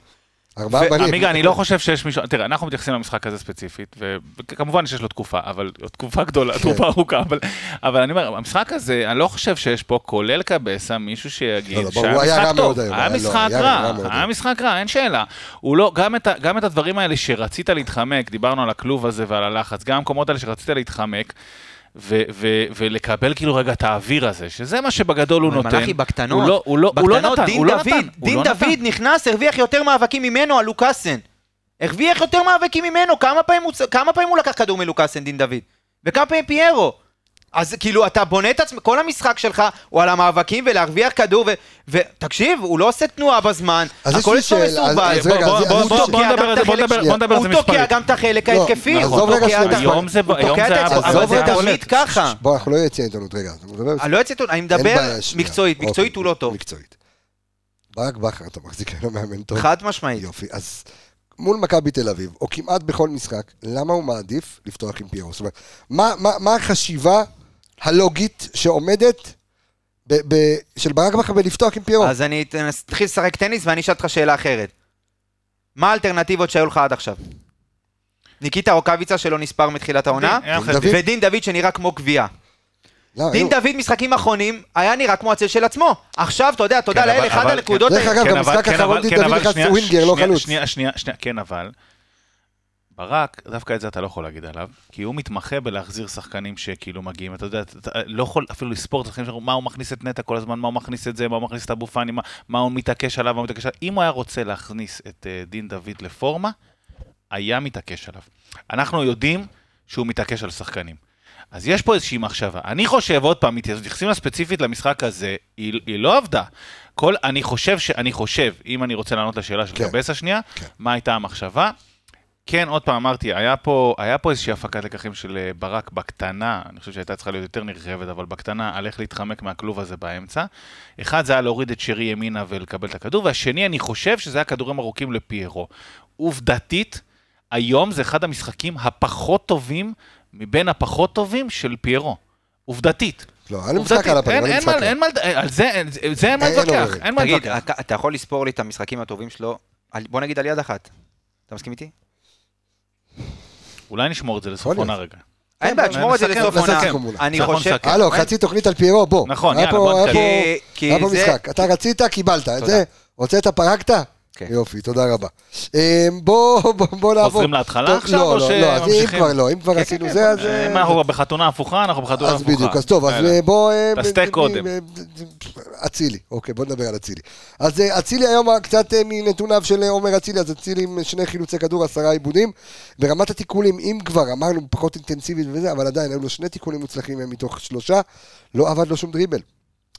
ארבעה בנים. עמיגה, אני לא חושב שיש מישהו, תראה, אנחנו מתייחסים למשחק הזה ספציפית, וכמובן שיש לו תקופה, אבל תקופה גדולה, תקופה ארוכה, אבל, אבל אני אומר, המשחק הזה, אני לא חושב שיש פה, כולל קבסה, מישהו שיגיד לא, לא, שהיה משחק טוב, היה לא, משחק רע, מאוד היה. משחק רע, אין שאלה. הוא לא, גם את, גם את הדברים האלה שרצית להתחמק, דיברנו על הכלוב הזה ועל הלחץ, גם המקומות האלה שרצית להתחמק, ו- ו- ולקבל כאילו רגע את האוויר הזה, שזה מה שבגדול הוא נותן. מלאכי בקטנות, הוא לא, הוא לא, הוא לא בקטנות, נתן, דין הוא לא דוד, נתן. הוא דין לא דוד נתן. נכנס, הרוויח יותר מאבקים ממנו על לוקאסן. הרוויח יותר מאבקים ממנו, כמה פעמים הוא, כמה פעמים הוא לקח כדור מלוקאסן, דין דוד? וכמה פעמים פיירו? אז כאילו, אתה בונה את עצמך, כל המשחק שלך הוא על המאבקים ולהרוויח כדור, ו- ותקשיב, הוא לא עושה תנועה בזמן, הכל אצלו מסורבל. הוא תוקע נדבר גם על את זה, בוא החלק נדבר- שנייה. בוא נדבר על זה הוא תוקע מספרית. גם את החלק ההתקפי, עזוב הוא רגע תוקע שנייה את ה- מספרית. היום זה- הוא היום תוקע זה את היה- עצמו, אבל זה תמיד. ככה. בוא, אנחנו לא יוצאים עיתונות, רגע. אני לא יוצא עיתון, אני מדבר. מקצועית, אוקיי, מקצועית הוא לא טוב. מקצועית. ברק בכר, אתה מחזיק ממנו מאמן טוב. חד משמעית. יופי, אז מול מכבי תל אביב, או כמעט בכל משחק, למה הוא מעדיף לפתוח עם פיירו? זאת אומרת, מה, מה, מה החשיבה הלוגית שעומדת ב, ב, של ברק בכר בלפתוח עם פיירו? אז אני אתחיל לשחק טניס ואני אשאל אותך שאלה אחרת. מה האלטרנטיבות שהיו לך עד עכשיו? ניקיטה רוקאביצה שלא נספר מתחילת העונה. ודין דוד שנראה כמו גביע. לא, דין דוד משחקים אחרונים היה נראה כמו הצל של עצמו. עכשיו, אתה יודע, תודה כן, לאל, אחד הנקודות דרך. אגב, כן, גם אבל- משחק כן, אחרון אבל- דין דוד נכנס שנייה, לווינגר, לא חלוץ. שנייה, שנייה, שנייה, כן, אבל... ברק, דווקא את זה אתה לא יכול להגיד עליו, כי הוא מתמחה בלהחזיר שחקנים שכאילו מגיעים, אתה יודע, אתה לא יכול אפילו לספור את השחקנים שלו, מה הוא מכניס את נטע כל הזמן, מה הוא מכניס את זה, מה הוא מכניס את אבו פאני, מה, מה הוא מתעקש עליו, מה הוא מתעקש עליו. אם הוא היה רוצה להכניס את uh, דין דוד לפורמה, היה מתעקש עליו. אנחנו יודעים שהוא מתעקש על שחקנים. אז יש פה איזושהי מחשבה. אני חושב, עוד פעם, מתייחסים ספציפית למשחק הזה, היא, היא לא עבדה. כל, אני חושב, ש, אני חושב, אם אני רוצה לענות לשאלה של כן. קבס השנייה, כן. מה הייתה המחשבה? כן, עוד פעם אמרתי, היה פה, היה פה איזושהי הפקת לקחים של אה, ברק בקטנה, אני חושב שהייתה צריכה להיות יותר נרחבת, אבל בקטנה, על איך להתחמק מהכלוב הזה באמצע. אחד זה היה להוריד את שרי ימינה ולקבל את הכדור, והשני, אני חושב שזה היה כדורים ארוכים לפיירו. עובדתית, היום זה אחד המשחקים הפחות טובים מבין הפחות טובים של פיירו. עובדתית. לא, היה לי משחק. על הפנים, אין- לי אין מה- משחק אין מה, על זה, אין- זה אין מה אין להתווכח. אין מה תגיד, להתווכח. אתה- אתה יכול לספור לי את המשחקים הטובים שלו, בוא נגיד על יד אחת. אתה מסכים איתי? אולי נשמור את זה לסוף עונה. רגע. אין בעיה, תשמור את זה לסוף. עונה. אני ניצחון חושב... אה, לא, אין- חצי תוכנית על פיירו, בוא. נכון, יאללה, בוא נתקדם. היה פה משחק. אתה רצית, קיבלת. את. זה, הוצאת, פרקת? כן. יופי, תודה רבה. אה, בוא בוא- בוא נעבור. חוזרים להתחלה עכשיו, לא, או לא, לא, אז אם שממשיכים? כבר לא, אם כבר עשינו זה, אז... אה, אם אנחנו בחתונה הפוכה, אנחנו בחתונה אז הפוכה. בדיוק, אז טוב, אז. אה, בוא... אה, אה, קודם. אצילי, אוקיי, בוא נדבר על אצילי. אז אה, אצילי היום קצת אה, מנתוניו של אה, עומר אצילי, אז אצילי עם שני חילוצי כדור, עשרה עיבודים. ברמת התיקולים, אם כבר, אמרנו פחות אינטנסיבית וזה, אבל עדיין, היו לו שני תיקולים מוצלחים מתוך שלושה, לא עבד לו שום דריבל.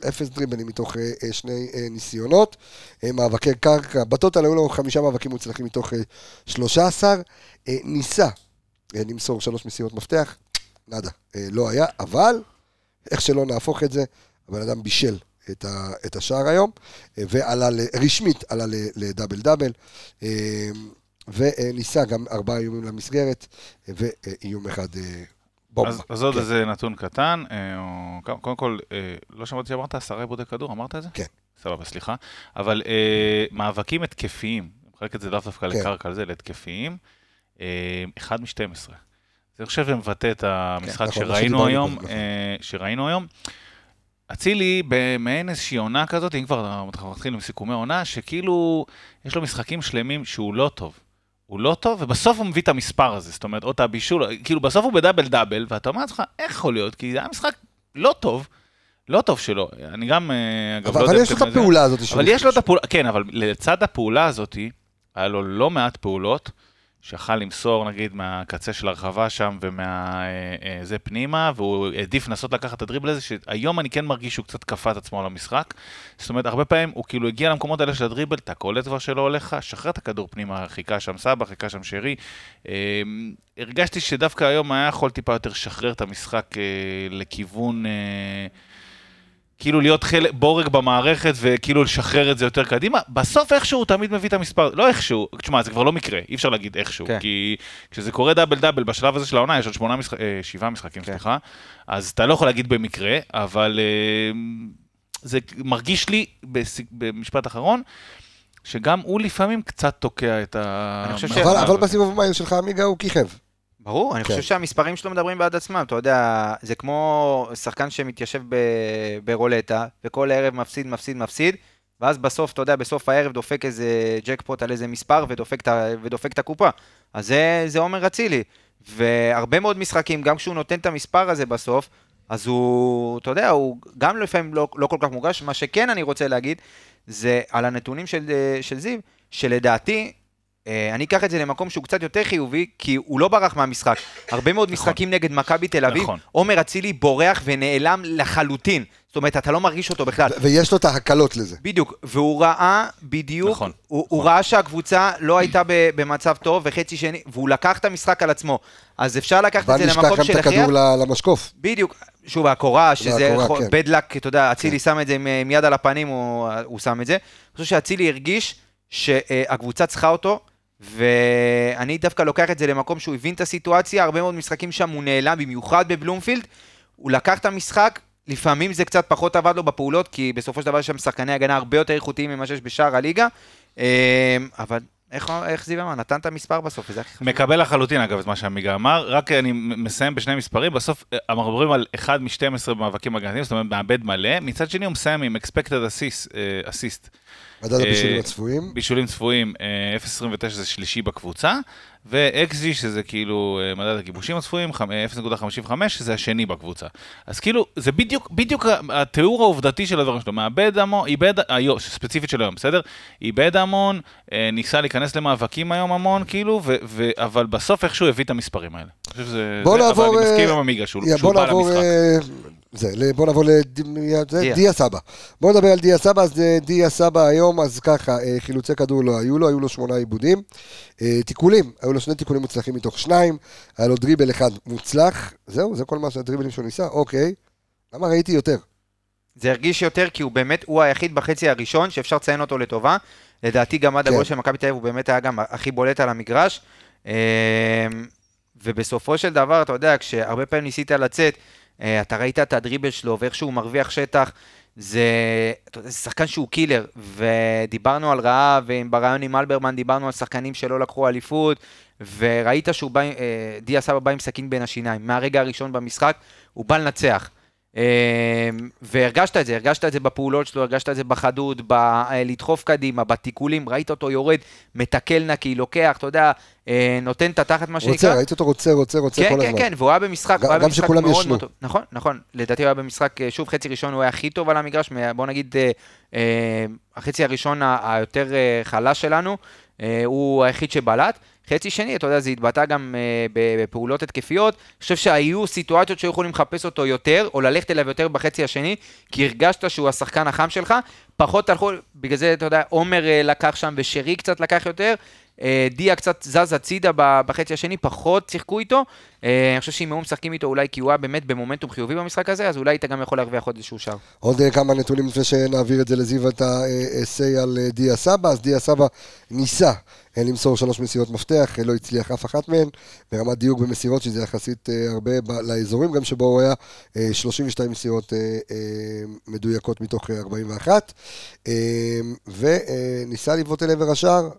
אפס דריבלים מתוך אה, שני אה, ניסיונות, אה, מאבקי קרקע, בטוטל היו לו חמישה מאבקים מוצלחים מתוך אה, שלושה עשר, אה, ניסה אה, למסור שלוש מסירות מפתח, נאדה, אה, לא היה, אבל איך שלא נהפוך את זה, הבן אדם בישל את, ה, את השער היום, אה, ועלה, ל- רשמית עלה לדאבל דאבל, אה, וניסה גם ארבעה איומים למסגרת, אה, ואיום אחד אה, בומבה. אז, אז עוד כן. איזה נתון קטן, אה, או, קודם כל, אה, לא שמעתי שאמרת עשרה עיבודי כדור, אמרת את זה? כן. סבבה, סליחה. אבל אה, מאבקים התקפיים, אני מחלק את זה לאו דווקא כן. לקרקע על זה, להתקפיים, אה, אחד מ-12. זה אני חושב שמבטא את המשחק נכון, מה שראינו היום, קודם, נכון. אה, שראינו היום. אצילי במעין איזושהי עונה כזאת, אם כבר אנחנו מתחילים עם סיכומי עונה, שכאילו יש לו משחקים שלמים שהוא לא טוב. הוא לא טוב, ובסוף הוא מביא את המספר הזה, זאת אומרת, או את הבישול, כאילו בסוף הוא בדאבל דאבל, ואתה אומר לעצמך, איך יכול להיות? כי זה היה משחק לא טוב, לא טוב שלו. אני גם, אה, אגב, אבל, לא אבל יודע יש אם לו את הפעולה הזאת. אבל יש לו את. הפעולה, כן, אבל לצד הפעולה הזאת, היה לו לא מעט פעולות, שיכל למסור נגיד מהקצה של הרחבה שם ומהזה פנימה, והוא העדיף לנסות לקחת את הדריבל הזה, שהיום אני כן מרגיש שהוא קצת כפה את עצמו על המשחק. זאת אומרת, הרבה פעמים הוא כאילו הגיע למקומות האלה של הדריבל, אתה קולט כבר שלא הולך לך, שחרר את הכדור פנימה, חיכה שם סבא, חיכה שם שרי. אה, הרגשתי שדווקא היום היה יכול טיפה יותר לשחרר את המשחק אה, לכיוון... כאילו להיות חלק, בורג במערכת וכאילו לשחרר את זה יותר קדימה, בסוף איכשהו הוא תמיד מביא את המספר, לא איכשהו, תשמע, זה כבר לא מקרה, אי אפשר להגיד איכשהו, כן. כי כשזה קורה דאבל דאבל בשלב הזה של העונה, יש עוד שמונה משחק, אה, שבעה משחקים, כן. סליחה, אז אתה לא יכול להגיד במקרה, אבל אה, זה מרגיש לי, בס- במשפט אחרון, שגם הוא לפעמים קצת תוקע את ה... אבל, אבל בסיבוב המהיר שלך עמיגה הוא כיכב. ברור, אני כן. חושב שהמספרים שלו מדברים בעד עצמם, אתה יודע, זה כמו שחקן שמתיישב ב- ברולטה, וכל ערב מפסיד, מפסיד, מפסיד, ואז בסוף, אתה יודע, בסוף הערב דופק איזה ג'קפוט על איזה מספר ודופק ה- ודופק את הקופה. אז זה, זה עומר אצילי. והרבה מאוד משחקים, גם כשהוא נותן את המספר הזה בסוף, אז הוא, אתה יודע, הוא גם לפעמים לא, לא כל כך מורגש. מה שכן אני רוצה להגיד, זה על הנתונים של, אה, של זיו, שלדעתי, אני אקח את זה למקום שהוא קצת יותר חיובי, כי הוא לא ברח מהמשחק. הרבה מאוד משחקים נגד מכבי תל אביב, נכון. עומר אצילי בורח ונעלם לחלוטין. זאת אומרת, אתה לא מרגיש אותו בכלל. ו- ויש לו את ההקלות לזה. בדיוק, והוא ראה בדיוק, נכון, הוא, הוא ראה שהקבוצה לא הייתה ב- במצב טוב, וחצי שני, והוא לקח את המשחק על עצמו. אז אפשר לקחת את זה נשכח למקום גם של את הכריח. הכדור ל- למשקוף. בדיוק, שוב, הקורה, שזה כן. בד לק, אתה יודע, אצילי שם את זה עם, עם יד על הפנים, הוא, הוא שם את זה. אני חושב שאצילי הרגיש שהקבוצה צריכה אותו, ואני דווקא לוקח את זה למקום שהוא הבין את הסיטואציה, הרבה מאוד משחקים שם הוא נעלם, במיוחד בבלומפילד, הוא לקח את המשחק, לפעמים זה קצת פחות עבד לו בפעולות, כי בסופו של דבר יש שם שחקני הגנה הרבה יותר איכותיים ממה שיש בשאר הליגה, אה, אבל איך, איך זיו אמר, נתן את המספר בסוף, וזה הכי חשוב. מקבל לחלוטין, אגב, את מה שעמיגה אמר, רק אני מסיים בשני מספרים, בסוף אה, אנחנו מדברים על 1 מ-12 במאבקים הגנתיים, זאת אומרת, מאבד מלא, מצד שני הוא מסיים עם expected assist, אה, assist. מדד הבישולים אה, הצפויים. בישולים צפויים, אה, 0.29 זה שלישי בקבוצה, ו-XG, שזה כאילו אה, מדד הגיבושים הצפויים, חמ- אה, 0.55, שזה השני בקבוצה. אז כאילו, זה בדיוק, בדיוק התיאור העובדתי של הדברים שלו, מאבד המון, איבד, היום, ספציפית של היום, בסדר? איבד המון, אה, ניסה להיכנס למאבקים היום המון, כאילו, ו- ו- אבל בסוף איכשהו הביא את המספרים האלה. אני חושב שזה... בוא זה, נעבור, אבל אני מסכים אה, עם עמיגה, שהוא, בא למשחק. זה, בוא נעבור לדיה דיה. דיה סבא. בוא נדבר על דיה סבא, אז אה, דיה סבא היום, אז ככה, אה, חילוצי כדור לא היו לו, היו לו שמונה עיבודים. אה, תיקולים, היו לו שני תיקולים מוצלחים מתוך שניים, היה לו דריבל אחד מוצלח, זהו, זה כל מה שהדריבלים שהוא ניסה, אוקיי. למה ראיתי יותר? זה הרגיש יותר כי הוא באמת, הוא היחיד בחצי הראשון שאפשר לציין אותו לטובה. לדעתי גם עד כן. הגול של מכבי תל אביב הוא באמת היה גם הכי בולט על המגרש. ובסופו של דבר, אתה יודע, כשהרבה פעמים ניסית לצאת, אתה ראית את הדריבל שלו ואיך שהוא מרוויח שטח. זה, יודע, זה שחקן שהוא קילר, ודיברנו על רעב, ובריאיון עם אלברמן דיברנו על שחקנים שלא לקחו אליפות, וראית שהוא בא, אה, דיה סבא בא עם סכין בין השיניים, מהרגע הראשון במשחק, הוא בא לנצח. אה, והרגשת את זה, הרגשת את זה בפעולות שלו, הרגשת את זה בחדות, בלדחוף קדימה, בתיקולים, ראית אותו יורד, מתקל נקי, לוקח, אתה יודע, אה, נותן את התחת, מה שנקרא. רוצה, ראיתי אותו רוצה, רוצה, רוצה כן, כל כן, הזמן. כן, והוא היה במשחק, גם- הוא היה גם במשחק שכולם מאוד ישנו. מאוד. נכון, נכון. לדעתי הוא היה במשחק, אה, שוב, חצי ראשון הוא היה הכי טוב על המגרש, בוא נגיד, אה, אה, החצי הראשון היותר אה, חלש שלנו, אה, הוא היחיד שבלט. חצי שני, אתה יודע, זה התבטא גם אה, בפעולות התקפיות. אני חושב שהיו סיטואציות שהיו יכולים לחפש אותו יותר, או ללכת אליו יותר בחצי השני, כי הרגשת שהוא השחקן החם שלך. פחות הלכו, בגלל זה, אתה יודע, עומר אה, לקח שם ושרי קצת לקח יותר. אה, דיה קצת זז הצידה בחצי השני, פחות שיחקו איתו. אה, אני חושב שאם היו משחקים איתו אולי כי הוא היה באמת במומנטום חיובי במשחק הזה, אז אולי היית גם יכול להרוויח עוד איזשהו שער. עוד אה, כמה נתונים לפני שנעביר את זה לזיו את האסיי על דיה סבא, אז דיה סבא ניסה למסור שלוש מסירות מפתח, לא הצליח אף אחת מהן, ברמת דיוק במסירות שזה יחסית הרבה לאזורים גם שבו הוא היה, אה, 32 מסירות מדויקות מתוך אה, 41, אה, וניסה לבעוט אל עבר השער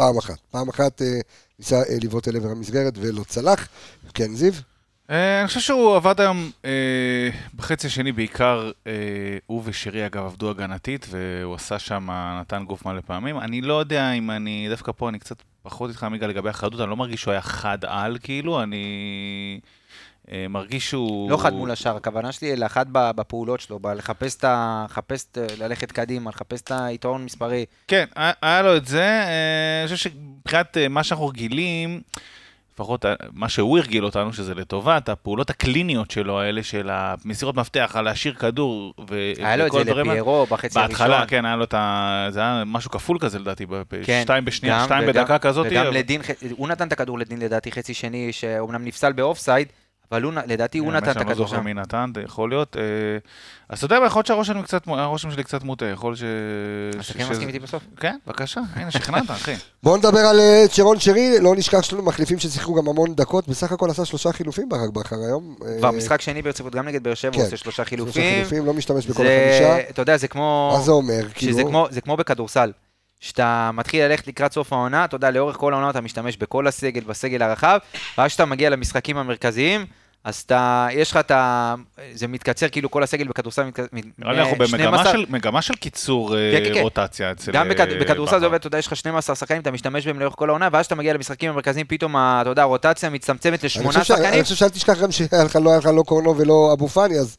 פעם אחת, פעם אחת אה, ניסה אה, לבעוט אל עבר המסגרת ולא צלח, כן זיו? אה, אני חושב שהוא עבד היום בחצי השני בעיקר, הוא ושירי אגב עבדו הגנתית, והוא עשה שם, נתן גוף מלא פעמים. אני לא יודע אם אני, דווקא פה אני קצת פחות איתך עמיגה לגבי החדות, אני לא מרגיש שהוא היה חד על, כאילו, אני מרגיש שהוא... לא חד מול השאר, הכוונה שלי אלא חד ב- בפעולות שלו, בלחפש את ה... לחפש, את- ללכת קדימה, לחפש את היתרון מספרי. כן, היה לו את זה. אה, אני חושב שמבחינת אה, מה שאנחנו רגילים, לפחות אה, מה שהוא הרגיל אותנו, שזה לטובת הפעולות הקליניות שלו, האלה של המסירות מפתח, על להשאיר כדור ו- היה לו את זה. לפיירו בחצי הראשון. בהתחלה, כן, היה לו את ה... זה היה משהו כפול כזה לדעתי, כן, שתיים בשנייה, שתיים וגם- בדקה כזאת. וגם אבל- לדין, הוא נתן את הכדור לדין לדעתי חצי שני, שאומנם נפסל באופסייד, אבל הוא, לדעתי הוא האמת נתן את לא הכדור זוכר שם. מי נתן, יכול להיות. אה, אז אתה יודע, מה, יכול להיות שהרושם שלי קצת- מוטה, יכול ש... אז אתה כן מסכים איתי בסוף? כן, בבקשה, הנה, שכנעת, אחי. בואו נדבר על אה, צ'רון שרי, לא נשכח שיש לנו מחליפים ששיחקו גם המון דקות, בסך הכל עשה שלושה חילופים ברק בכר היום. כבר אה, משחק שני ברציפות, גם נגד באר שבע, כן. הוא עושה שלושה שלושה חילופים. חילופים, לא משתמש בכל זה, החמישה. אתה יודע, זה כמו... מה זה אומר? כאילו, כמו, זה כמו בכדורסל. שאתה מתחיל ללכת לקראת סוף העונה, אתה יודע, לאורך כל העונה אתה משתמש בכל הסגל, בסגל הרחב, ואז כשאתה מגיע למשחקים המרכזיים, אז אתה, יש לך את ה... זה מתקצר, כאילו כל הסגל בכדורסל מתקצר... נראה לי אנחנו במגמה 12 של- מגמה של קיצור אה, כן, כן, כן. רוטציה אצל... גם בכד... אה, בכדורסל. זה עובד, אתה יודע, יש לך 12 שחקנים, אתה משתמש בהם לאורך כל העונה, ואז כשאתה מגיע למשחקים המרכזיים, פתאום, אתה יודע, הרוטציה מצטמצמת לשמונה שחקנים. אני חושב שאל תשכח גם שהיה לך, לא היה לך לא קורנו ולא אבו פאני, אז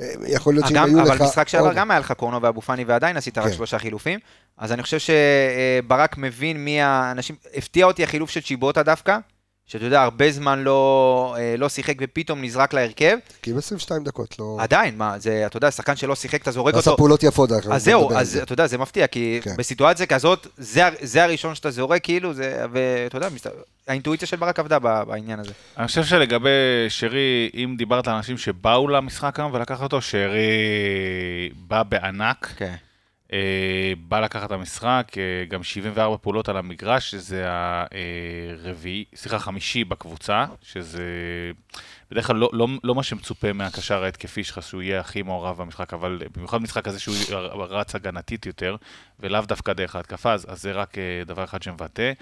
אה, יכול להיות שאם גם, היו לך... אבל משחק שעבר גם היה לך קורנו ואבו פאני ועדיין עשית רק. שלושה חילופים. אז אני חושב שברק מבין מי האנשים, הפתיע אותי החילוף של צ'יבוטה דווקא, שאתה יודע, הרבה זמן לא, אה, לא שיחק ופתאום נזרק להרכב. כי ב-22 דקות, לא... עדיין, מה, זה, אתה יודע, שחקן שלא שיחק, אתה זורק עשה אותו. פעולות יפות, אנחנו אז זהו, אז זה. אתה יודע, זה מפתיע, כי כן. בסיטואציה כזאת, זה, זה הראשון שאתה זורק, כאילו, זה, ואתה יודע, מסת- האינטואיציה של ברק עבדה ב- בעניין הזה. אני חושב שלגבי שרי, אם דיברת על אנשים שבאו למשחק היום ולקח אותו, שרי בא בענק, כן. אה, בא לקחת את המשחק, אה, גם 74 פעולות על המגרש, שזה הרביעי, סליחה, חמישי בקבוצה, שזה בדרך כלל לא, לא, לא מה שמצופה מהקשר ההתקפי שלך, שהוא יהיה הכי מעורב במשחק, אבל במיוחד במשחק כזה שהוא רץ הגנתית יותר, ולאו דווקא דרך ההתקפה, אז, אז זה רק אה, דבר אחד שמבטא.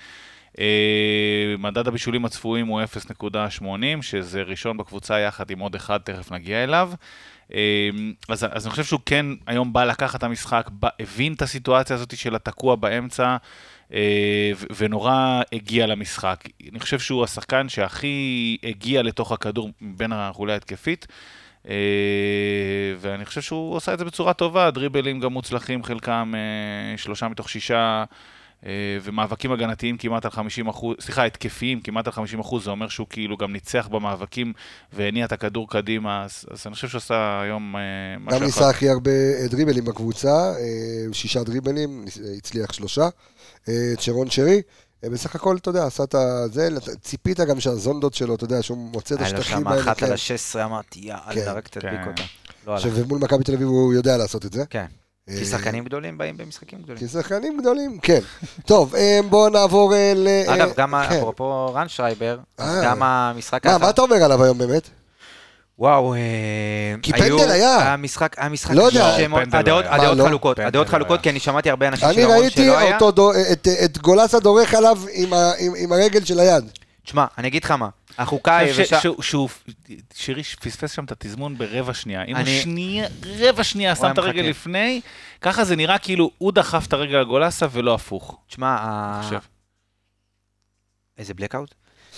אה, מדד הבישולים הצפויים הוא 0.80, שזה ראשון בקבוצה יחד עם עוד אחד, תכף נגיע אליו. אה, אז, אז אני חושב שהוא כן היום בא לקחת את המשחק, בא, הבין את הסיטואציה הזאת של התקוע באמצע, אה, ונורא הגיע למשחק. אני חושב שהוא השחקן שהכי הגיע לתוך הכדור מבין החוליה ההתקפית. אה, ואני חושב שהוא עושה את זה בצורה טובה, דריבלים גם מוצלחים, חלקם אה, שלושה מתוך שישה, ומאבקים הגנתיים כמעט על 50 אחוז, סליחה, התקפיים כמעט על 50 אחוז, זה אומר שהוא כאילו גם ניצח במאבקים והניע את הכדור קדימה, אז, אז אני חושב שהוא עשה היום אה, משהו גם ניסה הכי הרבה אה, דריבלים בקבוצה, אה, שישה דריבלים, הצליח שלושה. אה, צ'רון שרי, אה, בסך הכל, אתה יודע, עשה את זה, ציפית גם שהזונדות שלו, אתה יודע, שהוא מוצא את היה לו השטחים שם האלה. אחת כן. על ה-16, אמרתי, כן. יאללה, רק תדביק כן. אותה. לא. עכשיו, ומול מכבי תל אביב הוא יודע לעשות את זה. כן. אה, כי שחקנים גדולים באים במשחקים גדולים. כי שחקנים גדולים, כן. טוב, אה, בואו נעבור אה, ל... אגב, אה, גם כן. אפרופו רן שרייבר, אה. גם המשחק מה, מה אתה אומר עליו היום באמת? וואו, אה, כי פנדל היה. היה משחק, היה משחק לא יודע. הדעות- לא? חלוקות, הדעות חלוקות. כי אני שמעתי הרבה אנשים אני שאומרים ראיתי שלא היה. אותו, דו- את- את גולסה דורך עליו עם הרגל של היד. תשמע, אני אגיד לך מה, החוקה היבשה... שירי פספס שם את התזמון ברבע שנייה. אם הוא שנייה, רבע שנייה שם את הרגל. לפני, ככה זה נראה כאילו הוא דחף את הרגל לגולסה ולא הפוך. תשמע. איזה בלקאוט?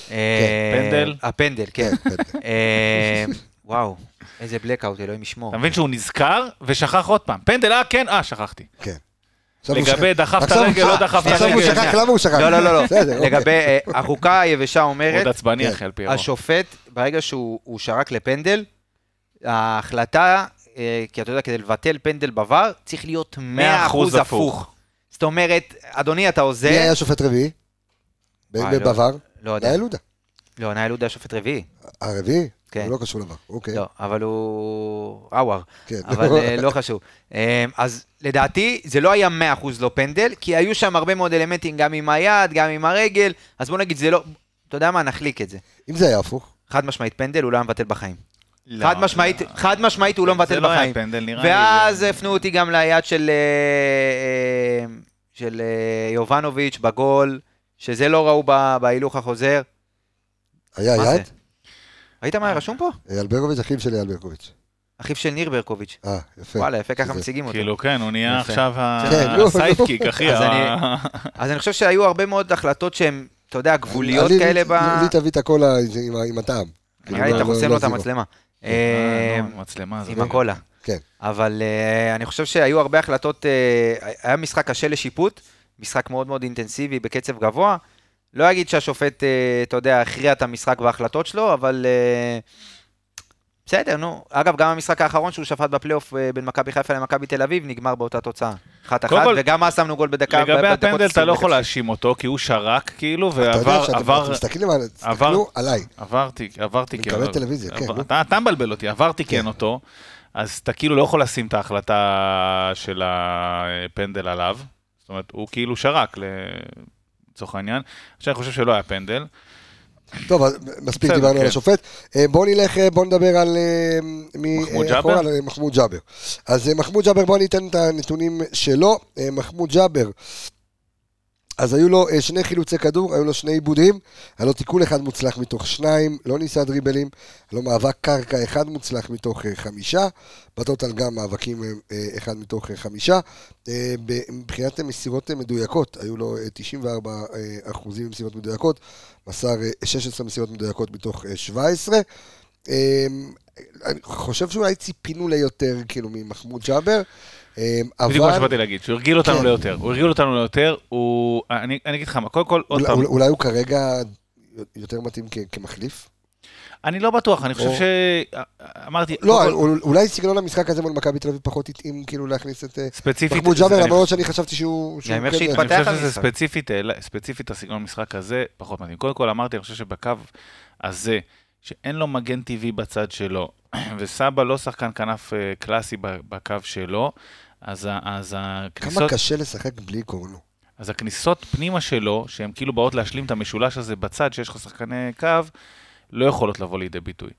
פנדל? הפנדל, כן. כן. אה, וואו, איזה בלקאוט, אלוהים ישמור. אתה מבין שהוא נזכר ושכח עוד פעם. פנדל, אה, כן, אה, שכחתי. כן. לגבי הוא הרגל, לא דחף את עכשיו הוא. שכח, למה הוא שכח? לא, לא, לא, לא. אוקיי. לגבי, אה, החוקה היבשה אומרת, עוד עצבני כן. השופט, ברגע שהוא הוא שרק לפנדל, ההחלטה, אה, כי אתה יודע, כדי לבטל פנדל בVAR, צריך להיות 100% 100% הפוך. זאת אומרת, אדוני, אתה עוזר... מי היה שופט רביעי? ב- וואי, לא-? לא יודע. נאי לודה. לא, נאי לודה שופט רביעי. הרביעי? כן. הוא לא קשור לבר. אוקיי. לא, אבל הוא... עוואר. כן. אבל אה, לא חשוב. אה, אז לדעתי, זה לא היה 100% לא פנדל, כי היו שם הרבה מאוד אלמנטים, גם עם היד, גם עם הרגל, אז בוא נגיד, זה לא... אתה יודע מה, נחליק את זה. אם זה היה הפוך. חד משמעית פנדל, הוא לא היה מבטל בחיים. לא, חד משמעית, לא. חד משמעית הוא לא מבטל זה לא היה בחיים. פנדל, נראה לי. ואז זה- הפנו אותי גם ליד של, אה, אה, של יובנוביץ' בגול, שזה לא ראו בהילוך החוזר. היה? יד? ראית מה היה רשום פה? אייל ברקוביץ', אחיו של אייל ברקוביץ'. אחיו של ניר ברקוביץ'. אה, יפה. וואלה, יפה ככה מציגים אותו. כאילו, כן, הוא נהיה. עכשיו ה- כן. הסיידקיק, אחי. אז אני- חושב שהיו הרבה מאוד החלטות שהן, אתה יודע, גבוליות לי- כאלה לי- ב... לי תביא את הקולה עם הטעם. נראה לי לא- אתה לא- חוסם לא לו את. המצלמה. אה, אה, מצלמה זה... עם הקולה. כן. אבל אה, אני חושב שהיו הרבה החלטות, היה משחק קשה לשיפוט, משחק מאוד מאוד אינטנסיבי בקצב גבוה. לא אגיד שהשופט, אה, אתה יודע, הכריע את המשחק בהחלטות שלו, אבל אה, בסדר, נו. אגב, גם המשחק האחרון שהוא שפט בפלייאוף אה, בין מכבי חיפה למכבי תל אביב נגמר באותה תוצאה. אחת אחת, כל, וגם אז שמנו גול בדקה. לגבי הפנדל אתה לא 20 יכול. להאשים אותו, כי הוא שרק כאילו, אתה יודע ועבר, שאתם עבר, מסתכלים על... עבר- תסתכלו עליי. עברתי, עברתי אני כן. מקבל טלוויזיה, כן, עבר- אתה מבלבל אותי, עברתי כן. כן אותו, אז אתה כאילו לא יכול לשים את ההחלטה של הפנדל עליו, זאת אומרת, הוא כאילו שרק, ל- לצורך העניין. עכשיו אני חושב שלא היה פנדל. טוב, אז מספיק דיברנו על כן. השופט. אה, בואו נלך, אה, בואו נדבר על... אה, מחמוד ג'אבר? מחמוד ג'אבר. אז מחמוד ג'אבר, בואו ניתן את הנתונים שלו. מחמוד ג'אבר, אז היו לו אה, שני חילוצי כדור, היו לו שני עיבודים, היה לו תיקול אחד מוצלח מתוך שניים, לא ניסה דריבלים, היה לו מאבק קרקע אחד מוצלח מתוך אה, חמישה, בטוטל גם מאבקים אה, אחד מתוך חמישה. מבחינת מסירות מדויקות, היו לו אה, 94 אה, אחוזים מסירות מדויקות, מסר אה, 16 מסירות מדויקות מתוך אה, 17. אה, אני חושב שאולי ציפינו ליותר, כאילו, ממחמוד ג'אבר, אה, בדיוק מה אבל שבאתי להגיד, שהוא הרגיל אותנו כן. ליותר. הוא הרגיל אותנו ליותר, הוא... אני אני אגיד לך מה, קודם כל, עוד אולי- פעם, אולי- אולי הוא כרגע יותר מתאים כ- כמחליף? אני לא בטוח, אני חושב או- ש... אמרתי, לא, כל, אול- אולי סגנון המשחק הזה מול מכבי תל אביב פחות התאים כאילו להכניס את אה, ספציפית, מחמוד ג'אבר, אני למרות שאני חשבתי שהוא... כן. אני חושב שזה המשחק. ספציפית, אה, ספציפית הסגנון המשחק הזה, פחות מתאים. קודם כל אמרתי, אני חושב שבקו הזה, שאין לו מגן טבעי בצד שלו, וסבא לא שחקן כנף אה, קלאסי בקו שלו, אז, אז, כמה הכניסות, קשה לשחק בלי קורנו. אז הכניסות פנימה שלו, שהן כאילו באות להשלים את המשולש הזה בצד, שיש לך שחקני קו, לא יכולות לבוא לידי ביטוי.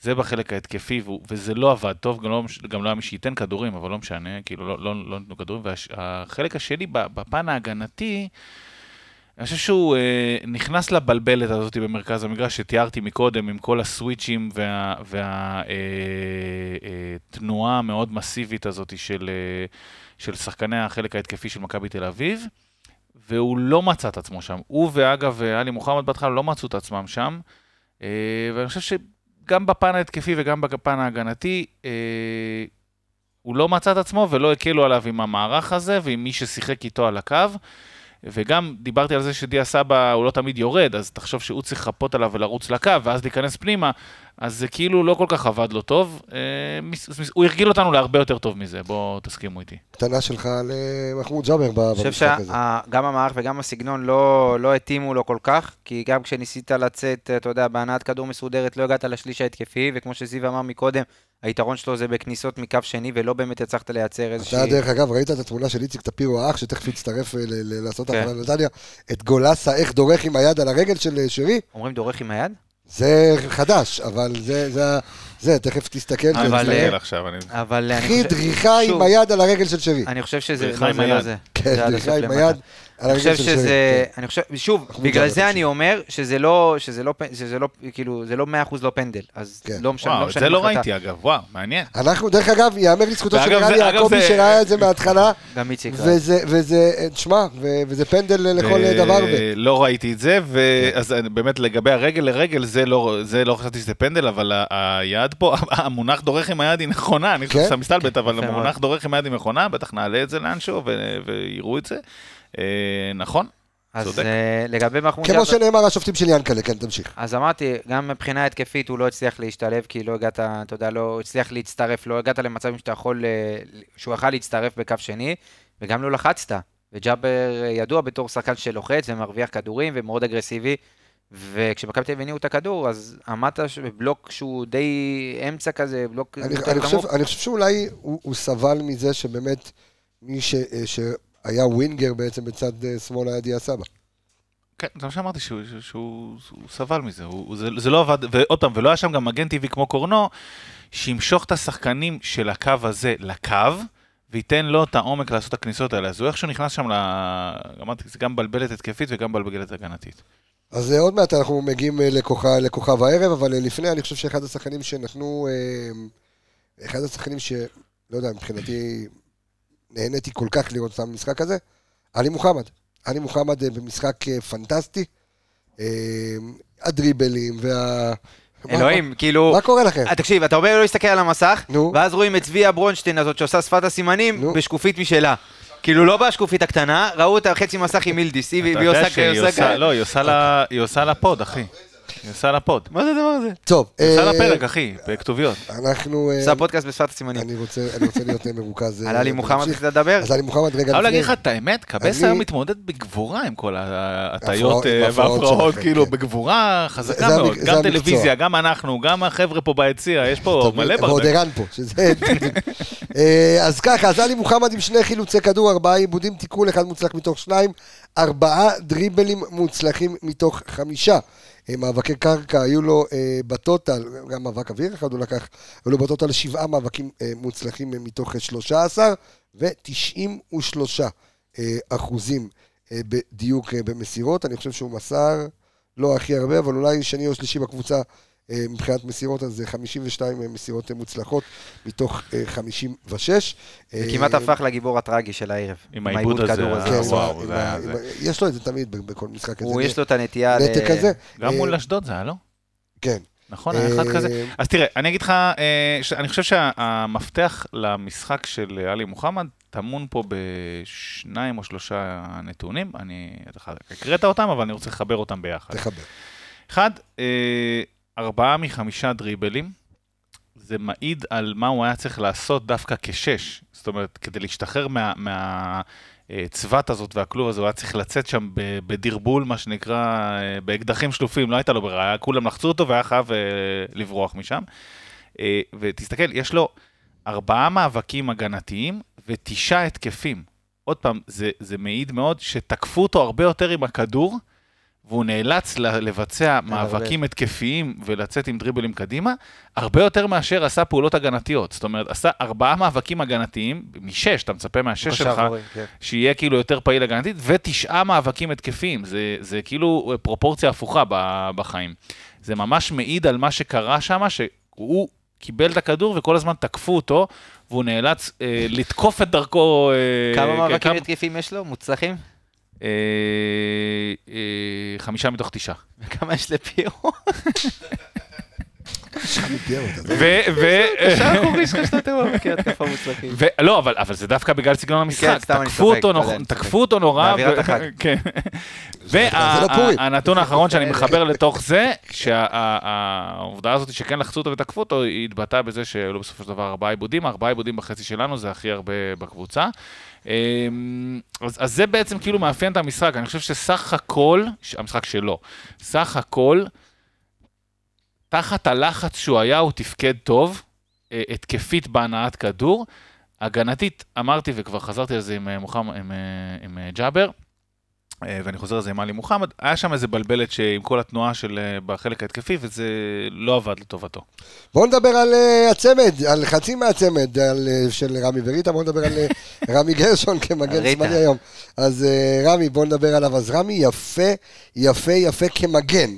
זה בחלק ההתקפי, וזה לא עבד טוב, גם לא, גם לא היה מי שייתן כדורים, אבל לא משנה, כאילו לא, לא, לא נתנו כדורים. והחלק השני, בפן ההגנתי, אני חושב שהוא אה, נכנס לבלבלת הזאת במרכז המגרש, שתיארתי מקודם, עם כל הסוויצ'ים והתנועה וה, אה, אה, תנועה המאוד מסיבית הזאת של, אה, של שחקני החלק ההתקפי של מכבי תל אביב, והוא לא מצא את עצמו שם. הוא ואגב, עלי מוחמד בהתחלה לא מצאו את עצמם שם, אה, ואני חושב שגם בפן ההתקפי וגם בפן ההגנתי, אה, הוא לא מצא את עצמו ולא הקלו עליו עם המערך הזה ועם מי ששיחק איתו על הקו. וגם דיברתי על זה שדיה סבא הוא לא תמיד יורד, אז תחשוב שהוא צריך לחפות עליו ולרוץ לקו, ואז להיכנס פנימה, אז זה כאילו לא כל כך עבד לו טוב. אה, הוא הרגיל אותנו להרבה יותר טוב מזה, בואו תסכימו איתי. קטנה שלך למחמוד ג'אבר ב- אני חושב במשחק הזה. שגם המערך וגם הסגנון לא, לא התאימו לו כל כך, כי גם כשניסית לצאת, אתה יודע, בהנעת כדור מסודרת, לא הגעת לשליש ההתקפי, וכמו שזיו אמר מקודם, היתרון שלו זה בכניסות מקו שני, ולא באמת הצלחת לייצר איזושהי... אתה דרך אגב, ראית את התמונה של איציק טפירו האח, שתכף יצטרף אה, ל- ל- לעשות כן. הפעלה לנתניה, את גולסה, איך דורך עם היד על הרגל של אה, שרי? אומרים דורך עם היד? זה חדש, אבל זה, זה, זה, תכף תסתכל. אבל, תסתכל. אה, עכשיו, אני... אבל אני חושב... דריכה עם היד על הרגל של שרי. אני חושב שזה... דריכה עם היד. כן, דריכה עם. היד אני חושב. שזה, כן. אני חושב, שוב, בגלל זה אני. אומר שזה לא, שזה לא, שזה לא, כאילו, זה לא 100% לא פנדל, אז כן. לא משנה, לא משנה זה לא. ראיתי אגב, וואו, מעניין. אנחנו, דרך אגב, יאמר לזכותו של רן אגב, יעקבי זה- שראה את זה מההתחלה, גם איציק. ראה. וזה, וזה, תשמע, וזה פנדל לכל דבר. לא ראיתי את זה, ואז באמת לגבי הרגל לרגל, זה לא זה לא חשבתי שזה פנדל, אבל היד פה, המונח דורך עם היד היא נכונה, אני חושב כן? שאתה מסתלבט, אבל המונח. דורך עם היד היא נכונה, בטח נעלה את זה לאנשהו ויראו את זה. אה, נכון, אז צודק. אה, לגבי מחמוד כמו שנאמר, השופטים של ינקלה, כן, תמשיך. אז אמרתי, גם מבחינה התקפית הוא לא הצליח להשתלב, כי לא הגעת, אתה יודע, לא הצליח להצטרף, לא הגעת למצבים שאתה יכול, אה, שהוא יכל להצטרף בקו שני, וגם לא לחצת. וג'אבר ידוע בתור שחקן שלוחץ ומרוויח כדורים ומאוד אגרסיבי, וכשמכבי תל אביב הניעו את הכדור, אז עמדת ש- בבלוק שהוא די אמצע כזה, בלוק אני, אני, חושב. אני חושב שאולי הוא, הוא סבל מזה שבאמת מי ש, אה, שהיה ווינגר בעצם בצד אה, שמאל היה דיה סבא. כן, זה מה שאמרתי, שהוא, שהוא, שהוא, שהוא סבל מזה, הוא, זה, זה לא עבד, ועוד פעם, ולא היה שם גם מגן טבעי כמו קורנו, שימשוך את השחקנים של הקו הזה לקו, וייתן לו את העומק לעשות את הכניסות האלה. אז הוא איכשהו נכנס שם, ל... אמרתי, זה גם בלבלת התקפית וגם בלבלת הגנתית. אז אה, עוד מעט אנחנו מגיעים אה, לכוכב, לכוכב הערב, אבל לפני אני חושב שאחד השחקנים שנתנו, אחד השחקנים שלא יודע, מבחינתי נהניתי כל כך לראות אותם במשחק הזה, עלי מוחמד. עלי מוחמד אה, במשחק אה, פנטסטי. אה, הדריבלים וה... מה- אלוהים, כאילו... מה קורה לכם? תקשיב, אתה אומר לא להסתכל על המסך, נו. ואז רואים את צביה ברונשטיין הזאת שעושה שפת הסימנים נו. בשקופית משלה. כאילו לא בשקופית הקטנה, ראו אותה חצי מסך עם מילדיס, היא עושה כאלה. לא, היא עושה לה פוד, אחי. עושה לפוד. מה זה הדבר הזה? טוב, עושה אה, לפרק, אחי, בכתוביות. אנחנו... אה, עושה פודקאסט בשפת הסימנים. אני רוצה אני רוצה להיות אה, מרוכז. אה, על עלי מוחמד. רצית לדבר? אז עלי מוחמד, רגע חייב להגיד לך. את האמת, קבס אני- היום מתמודד בגבורה עם כל ההטיות אה, וההפרעות, כאילו, כן. בגבורה חזקה מאוד. גם. טלוויזיה, גם אנחנו, גם החבר'ה פה ביציע, יש פה מלא ועוד ברדק. ערן פה, שזה... אה, אז ככה, אז עלי מוחמד עם שני חילוצי כדור, ארבעה עיבודים, תיקול אחד מוצלח מתוך שניים, ארבעה דריבלים מוצלחים מתוך חמישה. אה, מאבקי קרקע היו לו אה, בטוטל, גם מאבק אוויר אחד הוא לקח, היו לו בטוטל שבעה מאבקים אה, מוצלחים מתוך שלושה עשר, ותשעים ושלושה אה, אחוזים בדיוק במסירות. אני חושב שהוא מסר לא הכי הרבה, אבל אולי שני או שלישי בקבוצה מבחינת מסירות, אז זה 52 מסירות אה, מוצלחות מתוך אה, 56. זה אה, כמעט הפך לגיבור הטרגי של הערב. עם העיבוד הזה, כדור אה, כן, וואו, יש לו את זה תמיד בכל משחק כזה. יש לו את הנטייה ל... נתק כזה. גם אה, מול אשדוד זה היה, לא? כן. נכון, היה אחד אה, כזה. אז תראה, אני אגיד לך, אה, אני חושב שהמפתח למשחק של עלי מוחמד טמון פה בשניים או שלושה נתונים. אני, הקראת אותם, אבל אני רוצה לחבר אותם ביחד. תחבר. אחד, אה, ארבעה מחמישה דריבלים. זה מעיד על מה הוא היה צריך לעשות דווקא כשש. זאת אומרת, כדי להשתחרר מה... מה אה, צבת הזאת והכלוב הזה, הוא היה צריך לצאת שם בדרבול, מה שנקרא, אה, באקדחים שלופים, לא הייתה לו ברירה, כולם לחצו אותו והיה חייב אה, לברוח משם. ותסתכל, יש לו ארבעה מאבקים הגנתיים ותשעה התקפים. עוד פעם, זה, זה מעיד מאוד שתקפו אותו הרבה יותר עם הכדור, והוא נאלץ לבצע מאבקים התקפיים ולצאת עם דריבלים קדימה, הרבה יותר מאשר עשה פעולות הגנתיות. זאת אומרת, עשה ארבעה מאבקים הגנתיים, משש, אתה מצפה מהשש שלך, אחורי, כן. שיהיה כאילו יותר פעיל הגנתית, ותשעה מאבקים התקפיים. זה, זה כאילו פרופורציה הפוכה בחיים. זה ממש מעיד על מה שקרה שם, שהוא קיבל את הכדור וכל הזמן תקפו אותו, והוא נאלץ אה, לתקוף את דרכו. אה, כמה כן, מאבקים התקפים יש לו? מוצלחים? אה, אה, חמישה מתוך תשעה. וכמה יש לפירו? תיאר אותה, זה- ו... ו- קשר אחורי שלך שאתה יותר מאבקי התקפה מוצלחים. ו- לא, אבל, אבל זה דווקא בגלל סגנון המשחק. כן, אני תקפו אותו, נורא. באווירת ו- החג. כן. לא. והנתון האחרון שאני מחבר לתוך זה, שהעובדה הזאת שכן לחצו אותו ותקפו אותו, היא התבטאה בזה שהיו לו בסופו של דבר ארבעה עיבודים, ארבעה עיבודים בחצי שלנו, זה הכי הרבה בקבוצה. אמ, אז, אז זה בעצם כאילו מאפיין את המשחק, אני חושב שסך הכל, המשחק שלו, סך הכל, תחת הלחץ שהוא היה, הוא תפקד טוב, אה, התקפית בהנעת כדור, הגנתית, אמרתי וכבר חזרתי על זה עם, אה, מוחמד, עם, אה, עם ג'אבר, ואני חוזר על זה עם עלי מוחמד, היה שם איזה בלבלת שעם כל התנועה של, אה, בחלק ההתקפי, וזה לא עבד לטובתו. בואו נדבר על אה, הצמד, על חצי מהצמד על, אה, של רמי וריטה, בואו נדבר על אה, רמי גרשון כמגן. זמני היום. אז אה, רמי, בואו נדבר עליו. אז רמי יפה, יפה, יפה כמגן.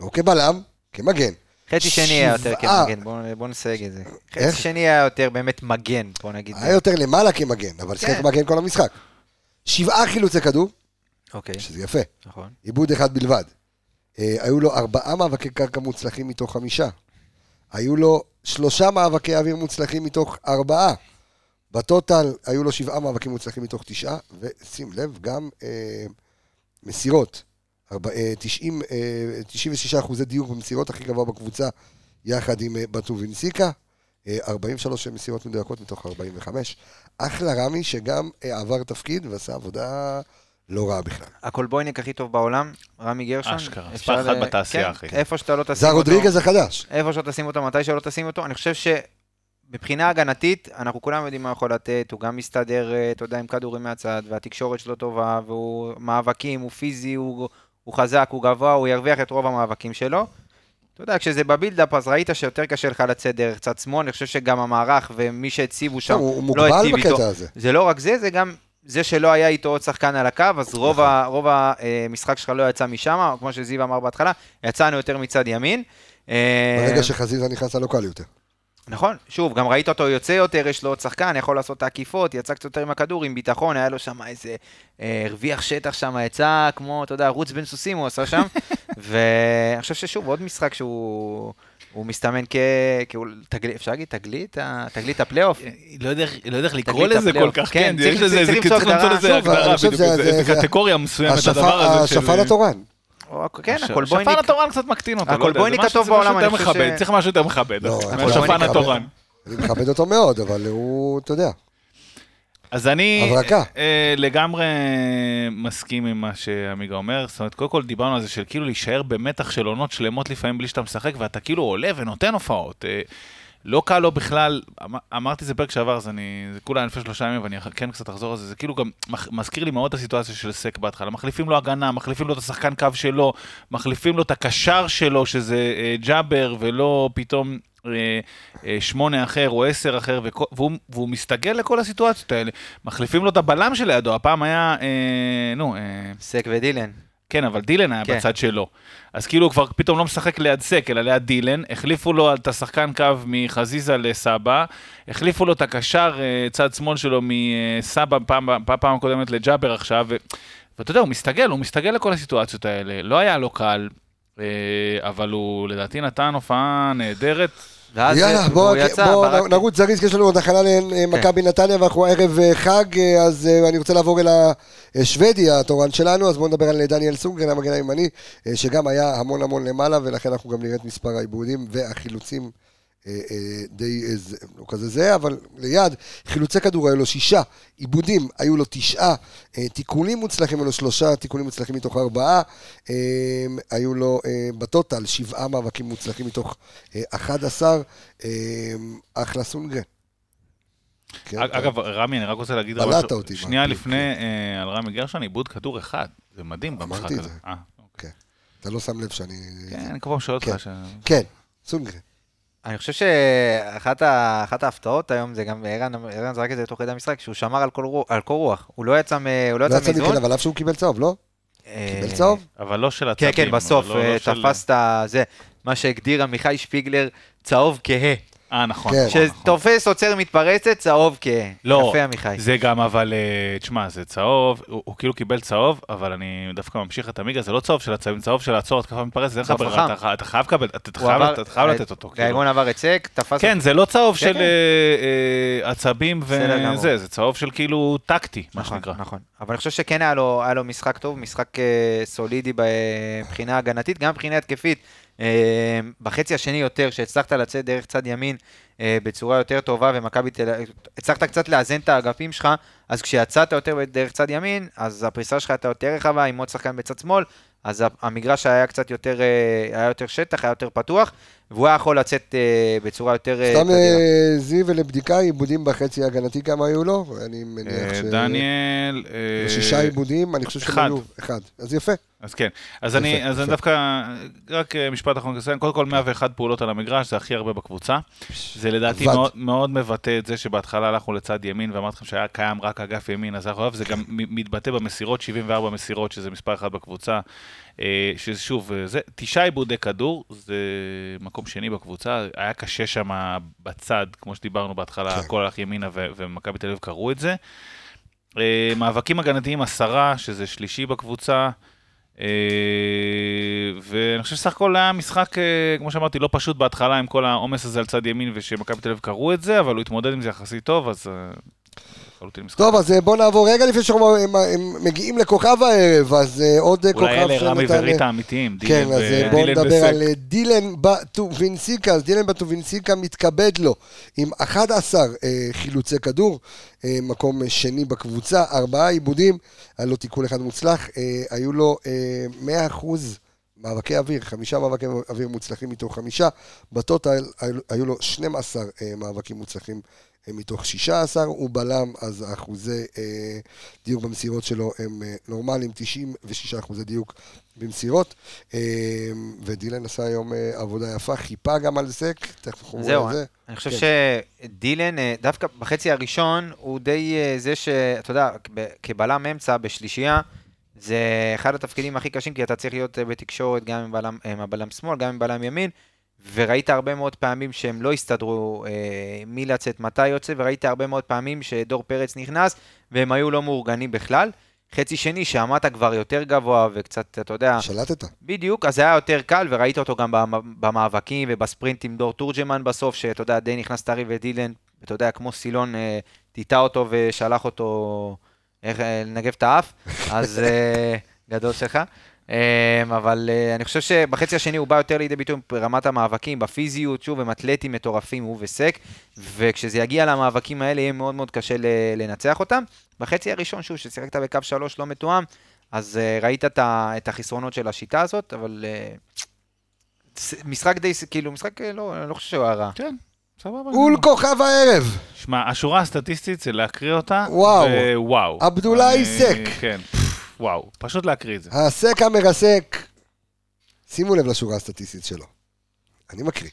לא כבלם, כמגן. חצי שני היה יותר. כמגן, בוא- בוא נסייג את זה. איך? חצי שני היה יותר באמת מגן, בוא נגיד. היה יותר למעלה כמגן, אבל שיחק כן. מגן כל המשחק. שבעה חילוצי כדור, אוקיי, שזה יפה. נכון. עיבוד אחד בלבד. אה, היו לו ארבעה מאבקי קרקע מוצלחים מתוך חמישה. היו לו שלושה מאבקי אוויר מוצלחים מתוך ארבעה. בטוטל היו לו שבעה מאבקים מוצלחים מתוך תשעה, ושים לב, גם אה, מסירות. ארבע, אה, 90, אה, 96 אחוזי דיוק במסירות הכי גבוה בקבוצה, יחד עם אה, בטובינסיקה. אה, 43 מסירות מדויקות מתוך 45. אחלה רמי, שגם אה, עבר תפקיד ועשה עבודה לא רעה בכלל. הקולבויניק הכי טוב בעולם, רמי גרשון. אשכרה, אפשר מספר אחד ל- בתעשייה, כן, אחי. איפה שאתה לא תשים זה אותו. הרודריגז החדש. איפה שלא תשים אותו, מתי שלא תשים אותו. אני חושב שמבחינה הגנתית, אנחנו כולם יודעים מה הוא יכול לתת, הוא גם מסתדר, אה, אתה יודע, עם כדורים מהצד, והתקשורת שלו טובה, והוא מאבקים, הוא פיזי, הוא, הוא חזק, הוא גבוה, הוא ירוויח את רוב המאבקים שלו. אתה יודע, כשזה בבילדאפ, אז ראית שיותר קשה לך לצאת דרך צד שמאל, אני חושב שגם המערך ומי שהציבו שם הוא הוא לא מוגבל הציב איתו. בקטע הזה. זה לא רק זה, זה גם זה שלא היה איתו עוד שחקן על הקו, אז רוב, ה, רוב המשחק שלך לא יצא משם, כמו שזיו אמר בהתחלה, יצאנו יותר מצד ימין. אה, ברגע שחזיזה נכנס לו קל יותר. נכון, שוב, גם ראית אותו יוצא יותר, יש לו עוד שחקן, יכול לעשות את העקיפות, יצא קצת יותר עם הכדור, עם ביטחון, היה לו שם איזה, אה, הרוויח שטח שם, יצא כמו, אתה יודע, רוץ בין סוסים הוא עשה שם, ואני חושב ששוב, עוד משחק שהוא הוא מסתמן כ... כאילו, תגלית, אפשר להגיד תגלית, תגלית הפלייאוף? לא יודע איך- לא לקרוא לזה כל. כך, כן, כן, צריך- יש לזה, צריך זה- למצוא צריך למצוא הגדרה. לזה הגדרה, בדיוק, קטגוריה מסוימת, הדבר הזה של... השפן התורן. או- כן, הקולבויניק. השפן התורן קצת מקטין אותו, לא הקולבויניק הטוב בעולם, אני חושב ש- צריך משהו יותר מכבד. לא, השפן הקולבויניק התורן. אני מכבד אותו מאוד, אבל הוא, אתה יודע, אז אני הברקה. אה, לגמרי מסכים עם מה שעמיגה אומר. זאת אומרת, קודם כל דיברנו על זה של כאילו להישאר במתח של עונות שלמות לפעמים בלי שאתה משחק, ואתה כאילו עולה ונותן הופעות. אה, לא קל לו בכלל, אמ- אמרתי את זה פרק שעבר, אז אני, זה כולה לפני שלושה ימים, ואני כן קצת אחזור על זה, זה כאילו גם מח- מזכיר לי מאוד את הסיטואציה של סק בהתחלה. מחליפים לו הגנה, מחליפים לו את השחקן קו שלו, מחליפים לו את הקשר שלו, שזה אה, ג'אבר, ולא פתאום שמונה אחר או עשר אחר, וכל, והוא, והוא מסתגל לכל הסיטואציות האלה. מחליפים לו את הבלם שלידו, הפעם היה, אה, נו, אה, סק ודילן. כן, אבל דילן היה כן. בצד שלו. אז כאילו הוא כבר פתאום לא משחק ליד סק, אלא ליד דילן. החליפו לו את השחקן קו מחזיזה לסבא. החליפו לו את הקשר אה, צד שמאל שלו מסבא פעם, פעם, פעם הקודמת לג'אבר עכשיו. ו... ואתה יודע, הוא מסתגל, הוא מסתגל לכל הסיטואציות האלה. לא היה לו קל, אה, אבל הוא לדעתי נתן הופעה נהדרת. ואז יאללה, בוא יצא, בוא ברק- נרוץ זריז, כי יש לנו עוד הכנה למכבי נתניה, ואנחנו ערב אה, חג, אה, אז אה, אני רוצה לעבור אל השוודי, התורן שלנו, אז בואו נדבר על דניאל סונגרן, המגן הימני, אה, שגם היה המון המון למעלה, ולכן אנחנו גם נראה את מספר העיבודים והחילוצים. אה, אה, די, אה, זה- לא כזה זה, אבל ליד, חילוצי כדור היו לו שישה, עיבודים היו לו תשעה, אה, תיקולים מוצלחים היו לו שלושה, תיקולים מוצלחים מתוך ארבעה, אה, היו לו אה, בטוטל שבעה מאבקים מוצלחים מתוך אה, 11, אה, אחלה סונגרן. כן, אג- אגב, רמי, אני רק רוצה להגיד בלעת. אותי, שנייה מה, לפני אה, על רמי גרשון, עיבוד כדור אחד. זה מדהים במשחק אמרתי את הזה. זה. אה, כן. אתה לא שם לב שאני... כן, אני כבר שואל כן. אותך. כן, סונגרן. אני חושב שאחת ה- ההפתעות היום זה גם, ערן ערן זרק את זה תוך כדי המשחק, שהוא שמר על כל רוח- על קור רוח. הוא לא יצא מ- הוא לא לא יצא מכן, מאיזון. אבל אף שהוא קיבל צהוב, לא? אה, קיבל צהוב? אבל לא של כן, הצבים. כן, בסוף לא- לא אה, של- תפס את ה... זה, מה שהגדיר עמיחי שפיגלר, צהוב כהה. אה, נכון. כן. נכון, נכון. שתופס עוצר מתפרצת, צהוב כהה. לא, יפה עמיחי. זה גם, אבל, אה, תשמע, זה צהוב, הוא, הוא כאילו קיבל צהוב, אבל אני דווקא ממשיך את עמיגה, זה לא צהוב של הצהובים, צהוב של לעצור התקפה מתפרצת, אין לך ברירה. אתה, אתה חייב לקבל, אתה, חייב, עבר- אתה חייב לתת אותו. כאילו. גאגון עבר סק, תפס כן, זה לא צהוב של כן. אה, אה, עצבים. וזה, זה צהוב של כאילו טקטי, מה נכון, שנקרא. נכון. אבל אני חושב שכן היה לו, היה לו משחק טוב, משחק אה, סולידי מבחינה הגנתית, גם מבחינה התקפית. אה, בחצי השני יותר, שהצלחת לצאת דרך צד ימין אה, בצורה יותר טובה, ומכבי תל אביב, הצלחת קצת לאזן את האגפים שלך, אז כשיצאת יותר דרך צד ימין, אז הפריסה שלך הייתה יותר רחבה, עם עוד שחקן בצד שמאל, אז המגרש היה קצת יותר, אה, היה יותר שטח, היה יותר פתוח, והוא היה יכול לצאת אה, בצורה יותר אה, סתם. אה, זיו ולבדיקה, עיבודים בחצי ההגנתי כמה היו לו? אני מניח אה, ש... דניאל... אה, שישה עיבודים, אני חושב שהם אחד. היו... אחד. אז יפה. אז כן, אז אני, יפה, אז אני יפה. דווקא, רק משפט אחרון כזה, קודם כל 101 פעולות על המגרש, זה הכי הרבה בקבוצה. זה לדעתי. מאוד, מאוד מבטא את זה שבהתחלה הלכנו לצד ימין ואמרתי לכם שהיה קיים רק אגף ימין, אז אנחנו אוהב, זה גם מתבטא במסירות, 74 מסירות, שזה מספר אחד בקבוצה. אה, ששוב, אה, זה תשעה עיבודי כדור, זה מקום שני בקבוצה, היה קשה שם בצד, כמו שדיברנו בהתחלה, כן. הכל הלך ימינה ו- ומכבי תל אביב קראו את זה. אה, מאבקים הגנתיים עשרה, שזה שלישי בקבוצה. ואני חושב שסך הכל היה משחק, כמו שאמרתי, לא פשוט בהתחלה עם כל העומס הזה על צד ימין ושמכבי תל אביב קראו את זה, אבל הוא התמודד עם זה יחסית טוב, אז לחלוטין משחק. טוב, אז אה, בוא נעבור רגע לפני שאנחנו הם- הם מגיעים לכוכב הערב, אז אה, עוד אה, כוכב אולי אלה רמי שנתן- וריטה האמיתיים, כן, דילן אז אה, ו- בואו נדבר. על אה, דילן בטובינסיקה. אז דילן בטובינסיקה מתכבד לו עם 11 אה, חילוצי כדור, אה, מקום שני בקבוצה, ארבעה עיבודים, היה לו תיקון אחד מוצלח, אה, היו לו אה, 100% מאבקי אוויר, חמישה מאבקי אוויר מוצלחים מתוך חמישה, בטוטל היו- לו 12 אה, מאבקים מוצלחים אה, מתוך 16, הוא בלם, אז האחוזי אה, דיוק במסירות שלו הם אה, נורמליים, 96 אחוזי דיוק במסירות, אה, ודילן עשה היום אה, עבודה יפה, חיפה גם על סק, תכף אנחנו זהו, את זה. אני חושב כן. שדילן, אה, דווקא בחצי הראשון, הוא די אה, זה שאתה יודע, כב- כבלם אמצע בשלישייה, זה אחד התפקידים הכי קשים, כי אתה צריך להיות אה, בתקשורת גם עם בלם, עם הבלם שמאל, גם עם בלם ימין, וראית הרבה מאוד פעמים שהם לא הסתדרו אה, מי לצאת, מתי יוצא, וראית הרבה מאוד פעמים שדור פרץ נכנס, והם היו לא מאורגנים בכלל. חצי שני, שעמדת כבר יותר גבוה, וקצת, אתה יודע, שלטת. בדיוק, אז זה היה יותר קל, וראית אותו גם במ- במאבקים ובספרינט עם דור תורג'מן בסוף, שאתה יודע, די נכנס טרי ודילן, אתה יודע, כמו סילון, אה, טיטה אותו ושלח אותו, איך, אה, לנגב את האף, אז אה, גדול שלך. אה, אבל אה, אני חושב שבחצי השני הוא בא יותר לידי ביטוי ברמת המאבקים, בפיזיות, שוב, הם אתלטים מטורפים, הוא וסק, וכשזה יגיע למאבקים האלה יהיה מאוד מאוד קשה ל- לנצח אותם. בחצי הראשון, שוב, ששיחקת בקו שלוש לא מתואם, אז אה, ראית את החסרונות של השיטה הזאת, אבל אה, משחק די, כאילו, משחק, לא, אני לא חושב שהוא היה רע. כן, סבבה. אול כוכב הערב, שמע, השורה הסטטיסטית זה להקריא אותה. וואו. וואו. עבדולאי סק. כן, וואו. פשוט להקריא את זה. הסק המרסק. שימו לב לשורה הסטטיסטית שלו. אני מקריא.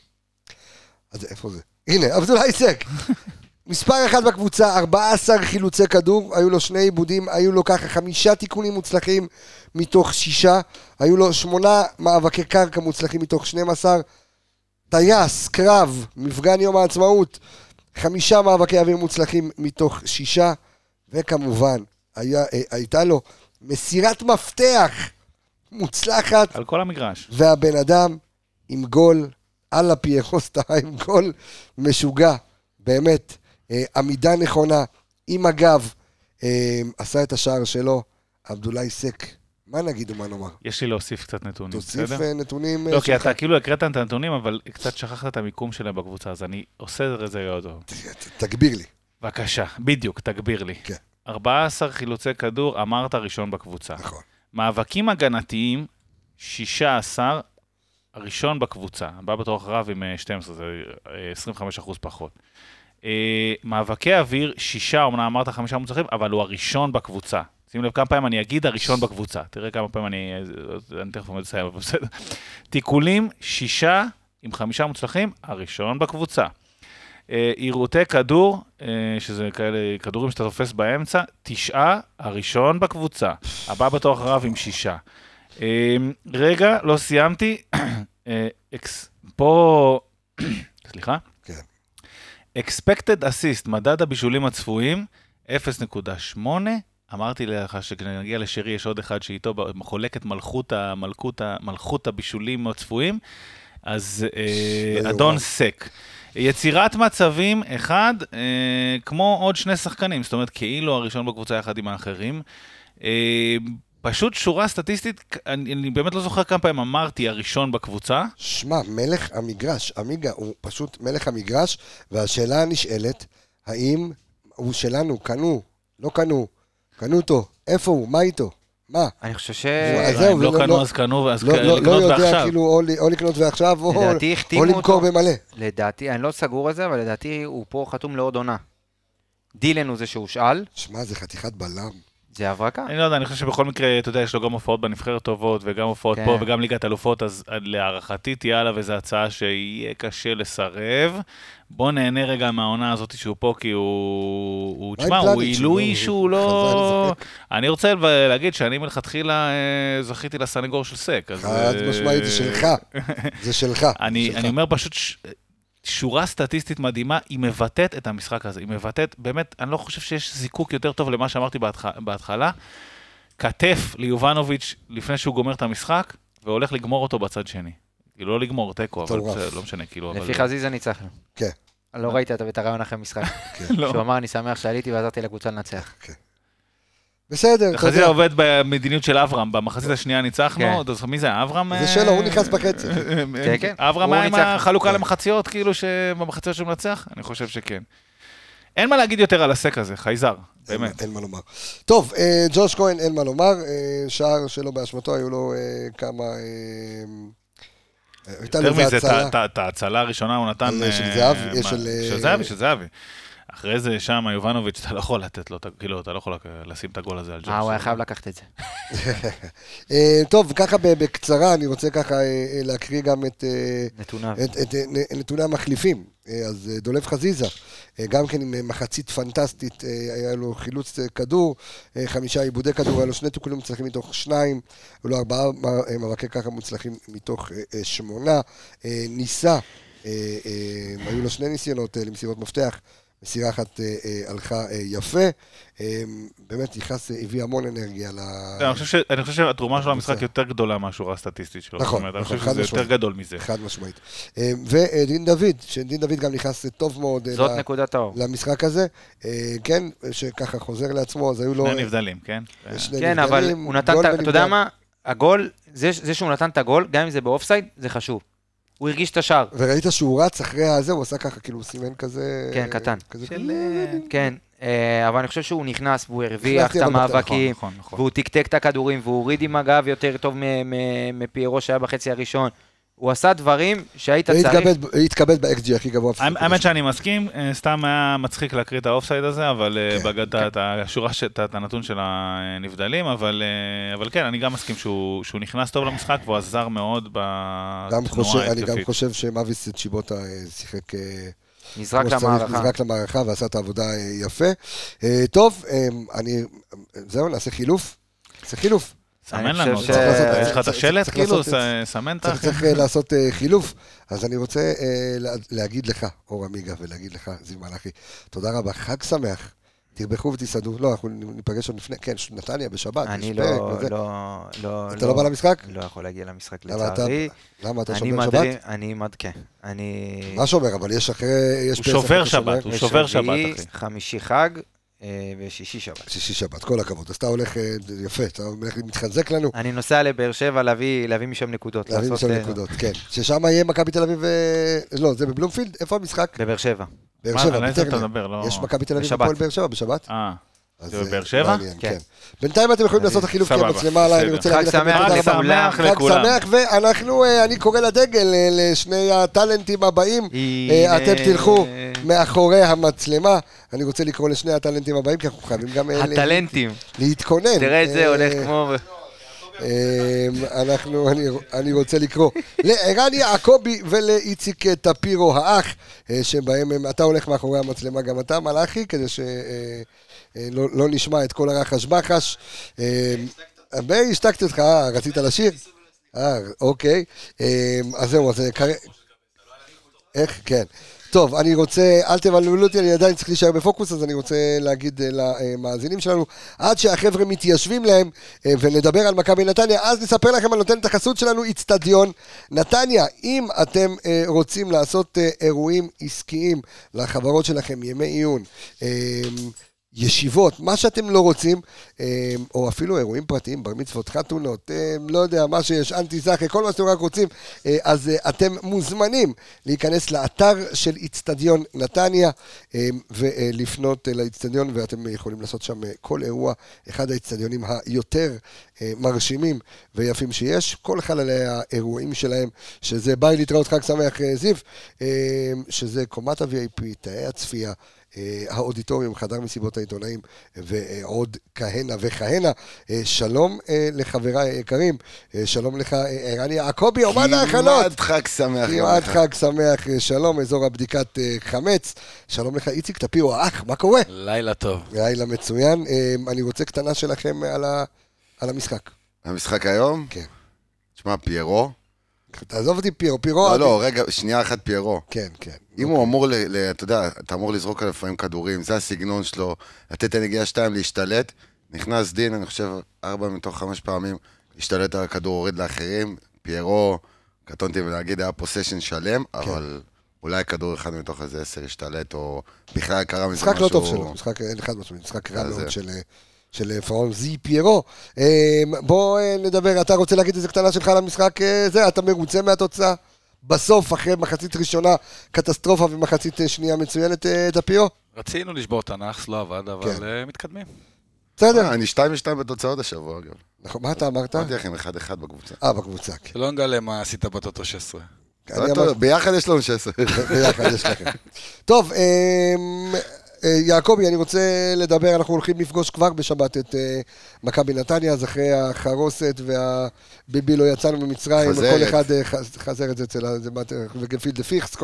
אז איפה זה? הנה, עבדולאי סק. מספר אחד בקבוצה, 14 חילוצי כדור, היו לו שני עיבודים, היו לו ככה חמישה תיקונים מוצלחים מתוך שישה, היו לו שמונה מאבקי קרקע מוצלחים מתוך 12, טייס, קרב, מפגן יום העצמאות, חמישה מאבקי אוויר מוצלחים מתוך שישה, וכמובן, היה, אה, הייתה לו מסירת מפתח מוצלחת, על כל המגרש. והבן אדם עם גול על הפיירוסטה, עם גול משוגע, באמת, אה, עמידה נכונה, עם הגב, אה, עשה את השער שלו, עבדולאי סק, מה נגיד ומה נאמר? יש לי להוסיף קצת נתונים, תוסיף בסדר? אה, נתונים לא, כי שלך. אתה כאילו הקראת את הנתונים, אבל קצת שכחת את המיקום שלהם בקבוצה, אז אני עושה את זה עוד. תגביר לי. בבקשה, בדיוק, תגביר לי. כן. 14 חילוצי כדור, אמרת ראשון בקבוצה. נכון. מאבקים הגנתיים, 16, הראשון בקבוצה. הבא בתור אחריו עם אה, 12, זה אה, 25 אחוז פחות. אה, מאבקי אוויר, שישה, אמנם אמרת חמישה מוצלחים, אבל הוא הראשון בקבוצה. שים לב כמה פעמים אני אגיד הראשון בקבוצה. תראה כמה פעמים אני... אה, אני תכף עומד לסיים, אבל בסדר. תיקולים, שישה עם חמישה מוצלחים, הראשון בקבוצה. אה, עירותי כדור, אה, שזה כאלה כדורים שאתה תופס באמצע, תשעה, הראשון בקבוצה. הבא בתור אחריו עם שישה. אה, רגע, לא סיימתי. אה, פה, סליחה? כן. expected assist, מדד הבישולים הצפויים, 0.8. אמרתי לך שכשנגיע לשרי יש עוד אחד שאיתו חולק את מלכות, ה- מלכות, הבישולים הצפויים, אז אה, אדון. סק. יצירת מצבים, אחד, אה, כמו עוד שני שחקנים, זאת אומרת, כאילו הראשון בקבוצה יחד עם האחרים. אה, פשוט שורה סטטיסטית, אני, אני באמת לא זוכר כמה פעמים אמרתי הראשון בקבוצה. שמע, מלך המגרש, עמיגה הוא פשוט מלך המגרש, והשאלה הנשאלת, האם הוא שלנו, קנו, לא קנו, קנו אותו, איפה הוא, מה איתו, מה? אני חושב ש... אז אם זהו, לא לא- קנו לא- אז קנו, אז לא, לא, לא לקנות יודע ועכשיו. כאילו או, ל- או לקנות ועכשיו, או, למכור. במלא. לדעתי, אני לא סגור על זה, אבל לדעתי הוא פה חתום לעוד עונה. דילן הוא זה שהושאל, שמע, זה חתיכת בלם. זה הברקה. אני לא יודע, אני חושב שבכל מקרה, אתה יודע, יש לו גם הופעות בנבחרת טובות, וגם הופעות כן. פה, וגם ליגת אלופות, אז להערכתי תהיה עליו איזו הצעה שיהיה קשה לסרב. בוא נהנה רגע מהעונה הזאת שהוא פה, כי הוא... הוא תשמע, הוא? עילוי הוא- שהוא הוא לא... אני רוצה להגיד שאני מלכתחילה אה, זכיתי לסנגור של סק. אז, חד אה, משמעית, זה שלך. זה שלך. אני, זה שלך. אני אומר פשוט. שורה סטטיסטית מדהימה, היא מבטאת את המשחק הזה. היא מבטאת, באמת, אני לא חושב שיש זיקוק יותר טוב למה שאמרתי בהתח... בהתחלה. כתף ליובנוביץ' לפני שהוא גומר את המשחק, והולך לגמור אותו בצד שני. כאילו, לא לגמור, תיקו, אבל. בסדר, לא משנה, כאילו, אבל... לפי חזיזה ניצחנו. כן. לא ראית את הרעיון אחרי משחק. לא. שהוא אמר, אני שמח שעליתי ועזרתי לקבוצה לנצח. בסדר, אתה חזיזה יודע. עובד במדיניות של אברהם, במחצית השנייה כן. ניצחנו, אתה זוכר מי זה, אברהם? זה שלו, הוא נכנס בחצי. כן, כן. אברהם היה עם. החלוקה כן. למחציות, כאילו שבמחציות שהוא מנצח? אני חושב שכן. אין מה להגיד יותר על הסק הזה, חייזר, באמת. אין, מה לומר. טוב, אה, ג'וש כהן, אין מה לומר. אה, שער שלו באשמתו, היו לו אה, כמה... אה, אה, הייתה לו יותר איזה מזה, הצלה. את ה- את ההצלה הראשונה הוא נתן... אה, של אה, זהבי, אה, של זהבי, של זהבי. אחרי זה שם, יובנוביץ', אתה לא יכול לתת לו, כאילו, אתה לא יכול לשים את הגול הזה על ג'וש. אה, הוא היה חייב לקחת את זה. אה, טוב, ככה ב- בקצרה, אני רוצה ככה אה, אה, להקריא גם את... נתוניו. את, את, נ- נתוני המחליפים. אז דולב חזיזה, גם כן עם מחצית פנטסטית, היה לו חילוץ כדור, חמישה עיבודי כדור, היה לו שני תיקולים מוצלחים מתוך שניים, היו לו ארבעה מ- מאבקי ככה מוצלחים מתוך שמונה. ניסה, היו לו שני ניסיונות למסירות מפתח. מסירה אחת אה, אה, הלכה אה, יפה, באמת נכנס, הביא המון אנרגיה ל... לא, אני חושב אני שהתרומה שלו למשחק יותר גדולה מהשורה הסטטיסטית שלו. נכון, זאת אומרת, אני נכון, חושב חד שזה יותר משמעית. גדול מזה. חד משמעית. ודין דוד, שדין דוד גם נכנס טוב מאוד זאת ל- נקודת האור. למשחק הזה, כן, שככה חוזר לעצמו, אז היו לו שני נבדלים, כן? שני כן, אבל נבדלים, הוא נתן, אתה יודע. מה? הגול, זה, זה שהוא נתן את הגול, גם אם זה באופסייד, זה חשוב. הוא הרגיש את השער. וראית שהוא רץ אחרי הזה, הוא עשה ככה, כאילו, סימן כזה... כן, קטן. כזה של... כאילו, כן, אה, אבל אני חושב שהוא נכנס והוא הרוויח את המאבקים, נכון, נכון. והוא תקתק את הכדורים, והוא הוריד עם הגב יותר טוב מ- מ- מפיירו שהיה בחצי הראשון. הוא עשה דברים שהיית צריך... והתקבל- התקבל באקג'י הכי גבוה. האמת שאני מסכים, אה, סתם היה מצחיק להקריא את האופסייד הזה, אבל אה, כן, בגדת את השורה, את הנתון של הנבדלים, אבל אה, כן, אני גם מסכים שהוא נכנס טוב למשחק והוא עזר מאוד בתנועה אני גם ההתקפית. חושב שמאביס צ'יבוטה שיחק נזרק למערכה. נזרק למערכה ועשה את העבודה יפה. טוב, אני... זהו, נעשה חילוף? נעשה חילוף. סמן לנו, יש לך את צריך- השלט כאילו? סמן את צריך, האחי? צריך אה, לעשות אה, חילוף. אז אני רוצה אה, לה- להגיד לך, אור עמיגה, ולהגיד לך, זיו מלאכי, תודה רבה, חג שמח. תרבחו ותסעדו. לא, אנחנו ניפגש עוד לפני, כן, נתניה בשבת. אני יש לא, פרק וזה. לא, לא, אתה לא בא למשחק? לא יכול להגיע למשחק לצערי. למה אתה אני שומר שבת? אני מד... כן. אני... מה שומר? אבל יש אחרי... יש הוא שובר. שבת, הוא שובר שבת, אחי. חמישי חג ושישי שבת. שישי שבת, כל הכבוד. אז אתה הולך, אה, יפה, אתה הולך מתחזק לנו, אני נוסע לבאר שבע להביא, להביא משם נקודות. להביא משם אה, נקודות, כן. ששם יהיה מכבי תל אביב, אה, לא, זה בבלומפילד? איפה המשחק? בבאר שבע. באר שבע, על איזה אתה בטרנר. מדבר? לא- יש מכבי תל אביב בשבת. הפועל באר שבע בשבת? אה, אה, בבאר שבע? כן. כן. בינתיים אתם יכולים לעשות את החילוף, כי המצלמה עליי, אני. רוצה להגיד לכם חג. שמח חג. שמח, ואנחנו, אה, אני קורא לדגל אה, לשני הטאלנטים הבאים. אה. אתם תלכו מאחורי המצלמה. אני רוצה לקרוא לשני הטאלנטים הבאים, כי אנחנו חייבים גם אה, הטלנטים. להתכונן. תראה את זה, אה, הולך כמו... אנחנו, אני, אני רוצה לקרוא לערן יעקבי ולאיציק טפירו האח, אה, שבהם הם, אתה הולך מאחורי המצלמה גם אתה מלאכי, כדי שלא לא, לא נשמע את כל הרחש בחש. הרבה השתקתי אותך, אה, רצית לשיר? אה, אוקיי. אז זהו, אז אה. איך? כן. טוב, אני רוצה, אל תבלבלו אותי, אני עדיין צריך להישאר בפוקוס, אז אני רוצה להגיד אה, למאזינים שלנו, עד שהחבר'ה מתיישבים להם אה, ונדבר על מכבי נתניה, אז נספר לכם על נותנת החסות שלנו, איצטדיון נתניה. אם אתם אה, רוצים לעשות אה, אירועים עסקיים לחברות שלכם, ימי עיון, אה, ישיבות, מה שאתם לא רוצים, אה, או אפילו אירועים פרטיים, בר מצוות, חתונות, אה, לא יודע, מה שיש, אנטי זכי, כל מה שאתם רק רוצים, אה, אז אה, אתם מוזמנים להיכנס לאתר של איצטדיון נתניה אה, ולפנות לאיצטדיון, ואתם יכולים לעשות שם אה, כל אירוע, אחד האיצטדיונים היותר מרשימים ויפים שיש, כל חללי האירועים שלהם, שזה ביי להתראות חג שמח זיו, שזה קומת ה-VIP, תאי הצפייה. אה, האודיטוריום, חדר מסיבות העיתונאים ועוד כהנה וכהנה. אה, שלום אה, לחבריי היקרים, שלום לך ערן יעקבי, אומן ההכנות. כמעט חג שמח. כמעט. חג שמח, שלום, אזור הבדיקת חמץ. שלום לך איציק טפירו האח, מה קורה? לילה טוב. לילה מצוין. אני רוצה קטנה שלכם על ה- על המשחק. המשחק היום? כן. תשמע, פיירו? תעזוב אותי פירו, פירו... לא, לא, רגע, שנייה אחת פיירו. כן, כן. אם הוא אמור, ל- ל- אתה יודע, אתה אמור לזרוק עליו לפעמים כדורים, זה הסגנון שלו, לתת את הנגיעה שתיים, להשתלט. נכנס דין, אני חושב, ארבע מתוך חמש פעמים, להשתלט על הכדור, הוריד לאחרים. פיירו, קטונתי מלהגיד, היה פה סשן שלם, כן. אבל אולי כדור אחד מתוך איזה עשר השתלט, או בכלל קרה מזה משחק משהו... לא טוב שלו, משחק אין אחד משמעית, משחק רע מאוד של... אה, של פרון זי פיירו. אה, בוא אה, נדבר, אתה רוצה להגיד איזה קטנה שלך על המשחק אה, זה? אתה מרוצה מהתוצאה? בסוף, אחרי מחצית ראשונה, קטסטרופה ומחצית אה, שנייה מצוינת, אה, טפירו? רצינו לשבור את הנאחס, לא עבד, אבל כן. אה, מתקדמים. בסדר. אני שתיים ושתיים בתוצאות השבוע, אגב. נכון, מה אתה אמרת? אמרתי לכם, אחד אחד בקבוצה. אה, בקבוצה, כן. שלא נגלה מה עשית בטוטו 16. אני לא אמרתי- טוב, ביחד יש לנו 16. ביחד יש לכם. טוב, אמ, אה, יעקבי, אני רוצה לדבר, אנחנו הולכים לפגוש כבר בשבת את אה, מכבי נתניה, אז אחרי החרוסת והביבי לא יצאנו ממצרים, חזרת. כל אחד אה, חז- חזרת אצל ה... זה מה אתה- וגפילדה פיכס,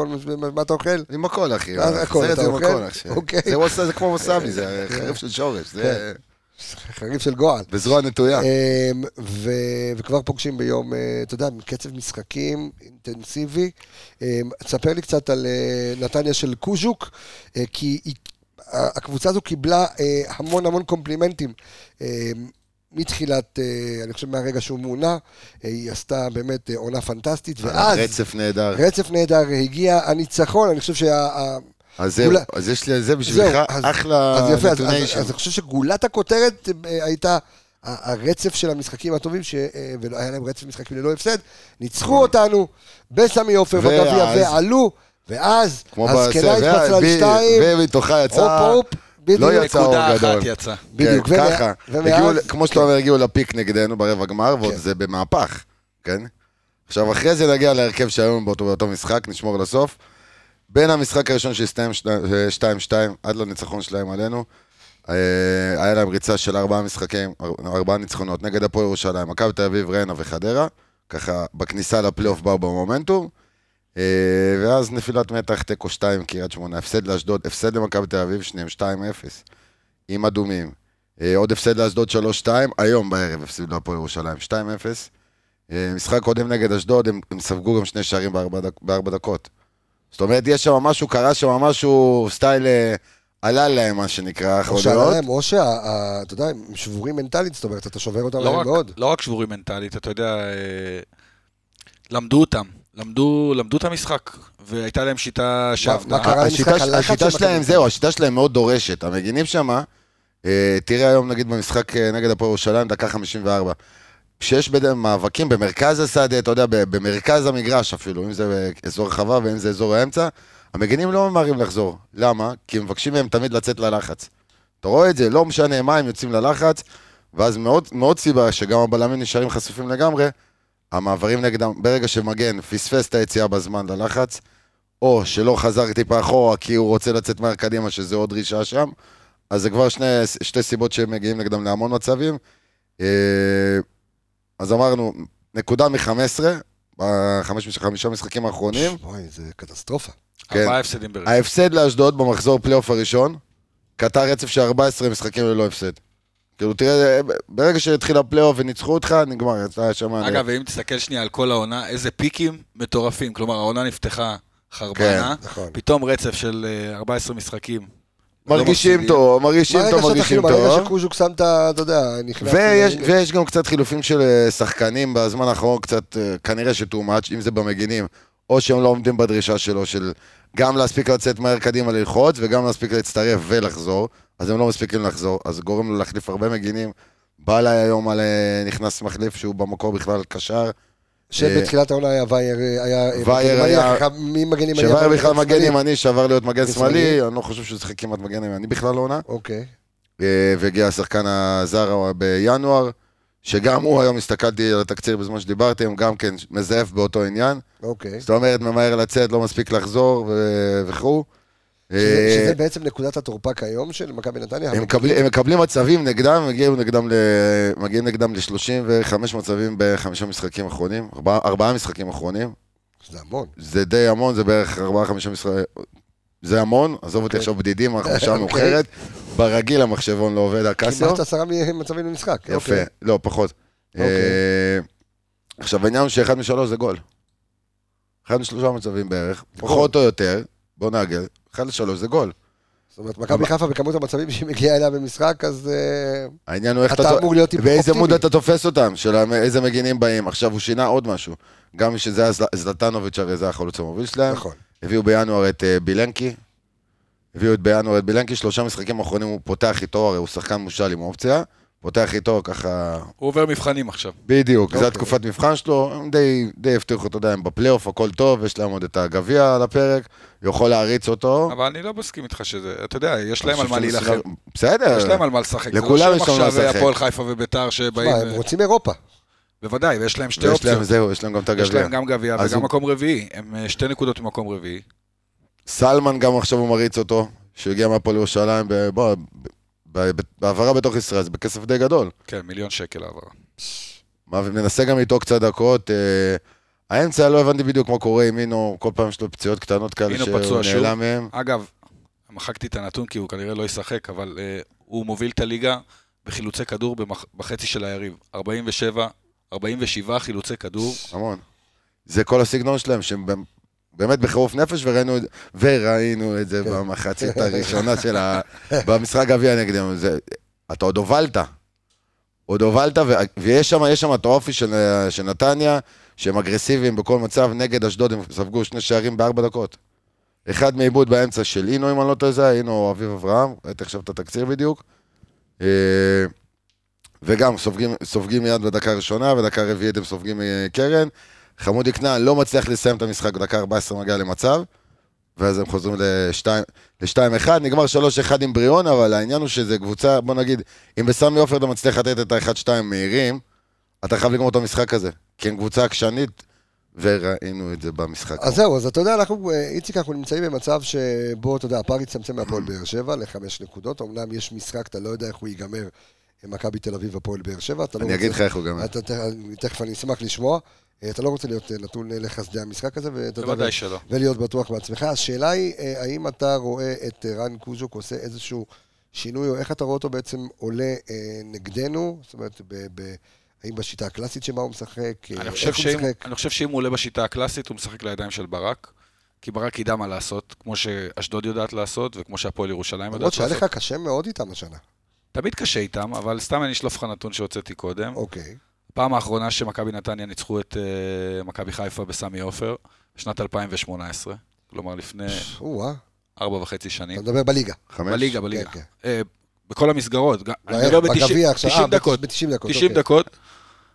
מה אתה אוכל? עם הכל, אחי. אה, הסרט אתה זה? הכל, אחי. אוקיי. זה כמו ווסאבי, זה חריף של שורש. זה חריף של גועל. בזרוע נטויה. אמ, ו- וכבר פוגשים ביום, אה, אתה יודע, קצב משחקים אינטנסיבי. אמ, תספר לי קצת על אה, נתניה של קוז'וק, אה, כי היא- הקבוצה הזו קיבלה אה, המון המון קומפלימנטים. אמ, מתחילת, אה, אני חושב מהרגע שהוא מונה, אה, היא עשתה באמת אה, עונה פנטסטית, ואז רצף נהדר. רצף נהדר, הגיע הניצחון, אני חושב שה... אז זהו, אולי- אז יש לי על זה בשבילך אחלה אז יפה, אז, אז. אז אני חושב שגולת הכותרת אה, הייתה הרצף של המשחקים הטובים, ש... אה, ולא היה להם רצף משחקים ללא הפסד, ניצחו אותנו בסמי עופר ואז- בגביע ועלו, ואז כמו הזקנה התפצלה שתיים, ומתוכה יצא... הופ הופ, בדיוק, לא יצא אור נקודה גדול. אחת יצאה. בדיוק, כן, ככה. ומאז- הגיעו, כמו שאתה כן. אומר, הגיעו לפיק נגדנו ברבע גמר, ועוד כן. זה במהפך, כן? עכשיו, אחרי זה נגיע להרכב שהיום באותו, באותו משחק, נשמור לסוף. בין המשחק הראשון שהסתיים שני- 2-2 עד לניצחון שלהם עלינו, אה, היה להם ריצה של ארבעה משחקים, אר- ארבעה ניצחונות נגד הפועל ירושלים, מכבי תל אביב, ריינה וחדרה, ככה בכניסה לפלייאוף באו במומנטום, ואז נפילת מתח, תיקו 2, קריית שמונה, הפסד לאשדוד, הפסד למכבי תל אביב, שניהם 2-0, עם אדומים. אה, עוד הפסד לאשדוד 3-2, היום בערב הפסידו להפועל ירושלים 2-0. אה, משחק קודם נגד אשדוד, הם, הם ספגו גם שני שערים בארבע, דק, בארבע דקות. זאת אומרת, יש שם משהו, קרה שם משהו, סטייל אה, עלה להם, מה שנקרא, או יכול שעלה להיות. להם, או שאתה יודע, הם שבורים מנטלית, זאת אומרת, אתה שובר אותם לא מאוד. לא רק שבורים מנטלית, אתה יודע, אה, למדו אותם. למדו למדו את המשחק, והייתה להם שיטה שעבדה. מה קרה למשחק השיטה, הלחץ השיטה של שלהם? זהו, השיטה שלהם מאוד דורשת. המגינים שם, אה, תראה היום נגיד במשחק אה, נגד הפועל ירושלים, דקה 54. כשיש מאבקים במרכז השדה, אתה יודע, במרכז המגרש אפילו, אם זה אזור הרחבה ואם זה אזור האמצע, המגינים לא ממהרים לחזור. למה? כי מבקשים מהם תמיד לצאת ללחץ. אתה רואה את זה, לא משנה מה, הם יוצאים ללחץ, ואז מאוד, מאוד סיבה שגם הבלמים נשארים חשופים לגמרי, המעברים נגדם, ברגע שמגן פספס את היציאה בזמן ללחץ, או שלא חזר טיפה אחורה כי הוא רוצה לצאת מהר קדימה, שזה עוד דרישה שם, אז זה כבר שני, שתי סיבות שהם מגיעים נגדם להמון מצבים. אה, אז אמרנו, נקודה מ-15, בחמישה משחקים האחרונים, וואי, זה קטסטרופה. כן. ארבעה הפסדים ברצף. ההפסד לאשדוד במחזור פלייאוף הראשון, קטע רצף של 14 משחקים ללא הפסד. כאילו, תראה, ברגע שהתחיל הפלייאוף וניצחו אותך, נגמר, אתה שם... אגב, ואם תסתכל שנייה על כל העונה, איזה פיקים מטורפים. כלומר, העונה נפתחה חרבנה, נכון. פתאום רצף של אה, 14 משחקים. מרגישים לא מפסידים. טוב, מרגישים טוב, מרגישים כאילו, ברגע טוב. שקוז'וק שם את ה... אתה יודע, נכנס... ויש, ל- ויש גם קצת חילופים של אה, שחקנים בזמן האחרון, קצת אה, כנראה שטו מאץ', אם זה במגינים, או שהם לא עומדים בדרישה שלו של גם להספיק לצאת מהר קדימה ללחוץ, וגם להספיק להצטרף ולחזור, אז הם לא מספיקים לחזור, אז גורם לו להחליף הרבה מגינים. בא אליי היום על אה, נכנס מחליף שהוא במקור בכלל קשר, שבתחילת העונה היה וייר, היה... וייר מגן היה- מי מגן ימני? עבר בכלל מגן. ימני, שעבר להיות מגן שמאלי. אני לא חושב שהוא שיחק כמעט מגן ימני בכלל לעונה. אוקיי. אה, והגיע השחקן הזר בינואר, שגם הוא, היום הסתכלתי על התקציר בזמן שדיברתם, גם כן מזייף באותו עניין. אוקיי. זאת אומרת, ממהר לצאת, לא מספיק לחזור ו- וכו'. שזה אה, שזה בעצם נקודת התורפה כיום של מכבי נתניה. הם מקבלים- הם מקבלים מצבים נגדם, מגיעים נגדם ל- מגיעים נגדם ל-35 מצבים בחמישה משחקים אחרונים, ארבעה- ארבעה משחקים אחרונים. זה המון. זה די המון, זה בערך ארבעה, חמישה משחקים. זה המון, עזוב אותי אוקיי. עכשיו בדידים, אנחנו אוקיי. מאוחרת. ברגיל המחשבון לא עובד, הקסיו. כמעט עשרה מצבים למשחק. יפה, אוקיי. לא, פחות. אה, עכשיו, העניין הוא שאחד משלוש זה גול. אחד משלושה מצבים בערך, פחות או יותר, בוא נעגל, אחד לשלוש זה גול. זאת אומרת, מכבי חיפה בכמות המצבים שהיא מגיעה אליה במשחק, אז אה, העניין הוא איך אתה. אמור להיות טיפה באיזה אופטימי. מוד אתה תופס אותם, של איזה מגינים באים. עכשיו, הוא שינה עוד משהו. גם שזה היה זל- זלטנוביץ', הרי זה החלוץ המוביל שלהם. נכון. הביאו בינואר את אה, בילנקי. הביאו את בינואר את בילנקי, שלושה משחקים אחרונים הוא פותח איתו, הרי הוא שחקן מושל עם אופציה. פותח איתו ככה הוא עובר מבחנים עכשיו. בדיוק, זו אוקיי. התקופת מבחן שלו, הם די, די הבטיחו, אתה יודע, הם בפלייאוף, הכל טוב, יש להם עוד את הגביע על הפרק, יכול להריץ אותו. אבל אני לא מסכים איתך שזה, אתה יודע, יש להם על מה להילחם. סביבה- בסדר, יש להם על מה לשחק. זה לכולם לא יש על מה עכשיו לשחק. הפועל חיפה וביתר שבאים... הם רוצים אירופה. בוודאי, ויש להם שתי ויש להם, אופציות. זהו, יש להם גם את יש הגביע. להם גם גביע וגם הוא- מקום רביעי. הם אה, שתי נקודות ממקום רביעי. סלמן גם עכשיו הוא מריץ אותו, שהגיע מהפועל ירושלים, בוא, בהעברה בתוך ישראל, זה בכסף די גדול. כן, מיליון שקל העברה. ומנסה גם איתו קצת דקות. אה, האמצע, לא הבנתי בדיוק מה קורה עם אינו, כל פעם יש לו פציעות קטנות כאלה שהוא. נעלם מהם. אגב, מחקתי את הנתון כי הוא כנראה לא ישחק, אבל אה, הוא מוביל את הליגה בחילוצי כדור במח- בחצי של היריב. 47, 47 חילוצי כדור. המון. זה כל הסגנון שלהם, שהם באמת בחירוף נפש, וראינו, וראינו את זה כן. במחצית הראשונה של ה... במשחק גביע נגדם. זה, אתה עוד הובלת. עוד הובלת, ו... ויש שם, יש שם את האופי של, של נתניה, שהם אגרסיביים בכל מצב, נגד אשדוד הם ספגו שני שערים בארבע דקות. אחד מעיבוד באמצע של אינו, אם אני לא טועה, אינו או אביב אברהם, ראיתי עכשיו את התקציר בדיוק. אה, וגם סופגים, סופגים מיד בדקה הראשונה, ודקה רביעית הם סופגים מקרן. חמודי כנען לא מצליח לסיים את המשחק, בדקה 14 מגיע למצב, ואז הם חוזרים ל-2-1, נגמר 3-1 עם בריאון, אבל העניין הוא שזה קבוצה, בוא נגיד, אם בסמי עופר אתה מצליח לתת את ה-1-2 מהירים, אתה חייב לגמור את המשחק הזה, כי הם קבוצה עקשנית, וראינו את זה במשחק. אז זהו, אז אתה יודע, אנחנו, אה, איציק, אנחנו נמצאים במצב שבו, אתה יודע, הפער יצטמצם מהפועל באר שבע לחמש נקודות, אמנם יש משחק, אתה לא יודע איך הוא ייגמר, מכבי תל אביב הפועל באר שבע, אתה לא אני רוצה- אגיד לך איך הוא גמר. אתה- אתה- תכף אני אשמח לשמוע. אה, אתה לא רוצה להיות אה, נתון לחסדי המשחק הזה, ואתה יודע, שלא. ולהיות בטוח בעצמך. השאלה היא, אה, האם אתה רואה את רן קוז'וק עושה איזשהו שינוי, או איך אתה רואה אותו בעצם עולה נגדנו? זאת אומרת, ב- ב- האם בשיטה הקלאסית שבה הוא משחק? אני חושב, איך הוא שאם, משחק? אני חושב שאם הוא עולה בשיטה הקלאסית, הוא משחק לידיים של ברק. כי ברק ידע מה לעשות, כמו שאשדוד יודעת לעשות, וכמו שהפועל ירושלים למרות יודעת שהיה לעשות. לך קשה מאוד איתם השנה. תמיד קשה איתם, אבל סתם אני אשלוף לך נתון שהוצאתי קודם. אוקיי. פעם האחרונה שמכבי נתניה ניצחו את אה, מכבי חיפה בסמי עופר, בשנת 2018. כלומר, לפני או-אה, ארבע וחצי שנים. אתה מדבר בליגה. חמש? בליגה, בליגה. כן, אה, בכל המסגרות. מדבר בגביע עכשיו, אה, ב-90 דקות. ב-90 דקות. 90 אוקיי. דקות.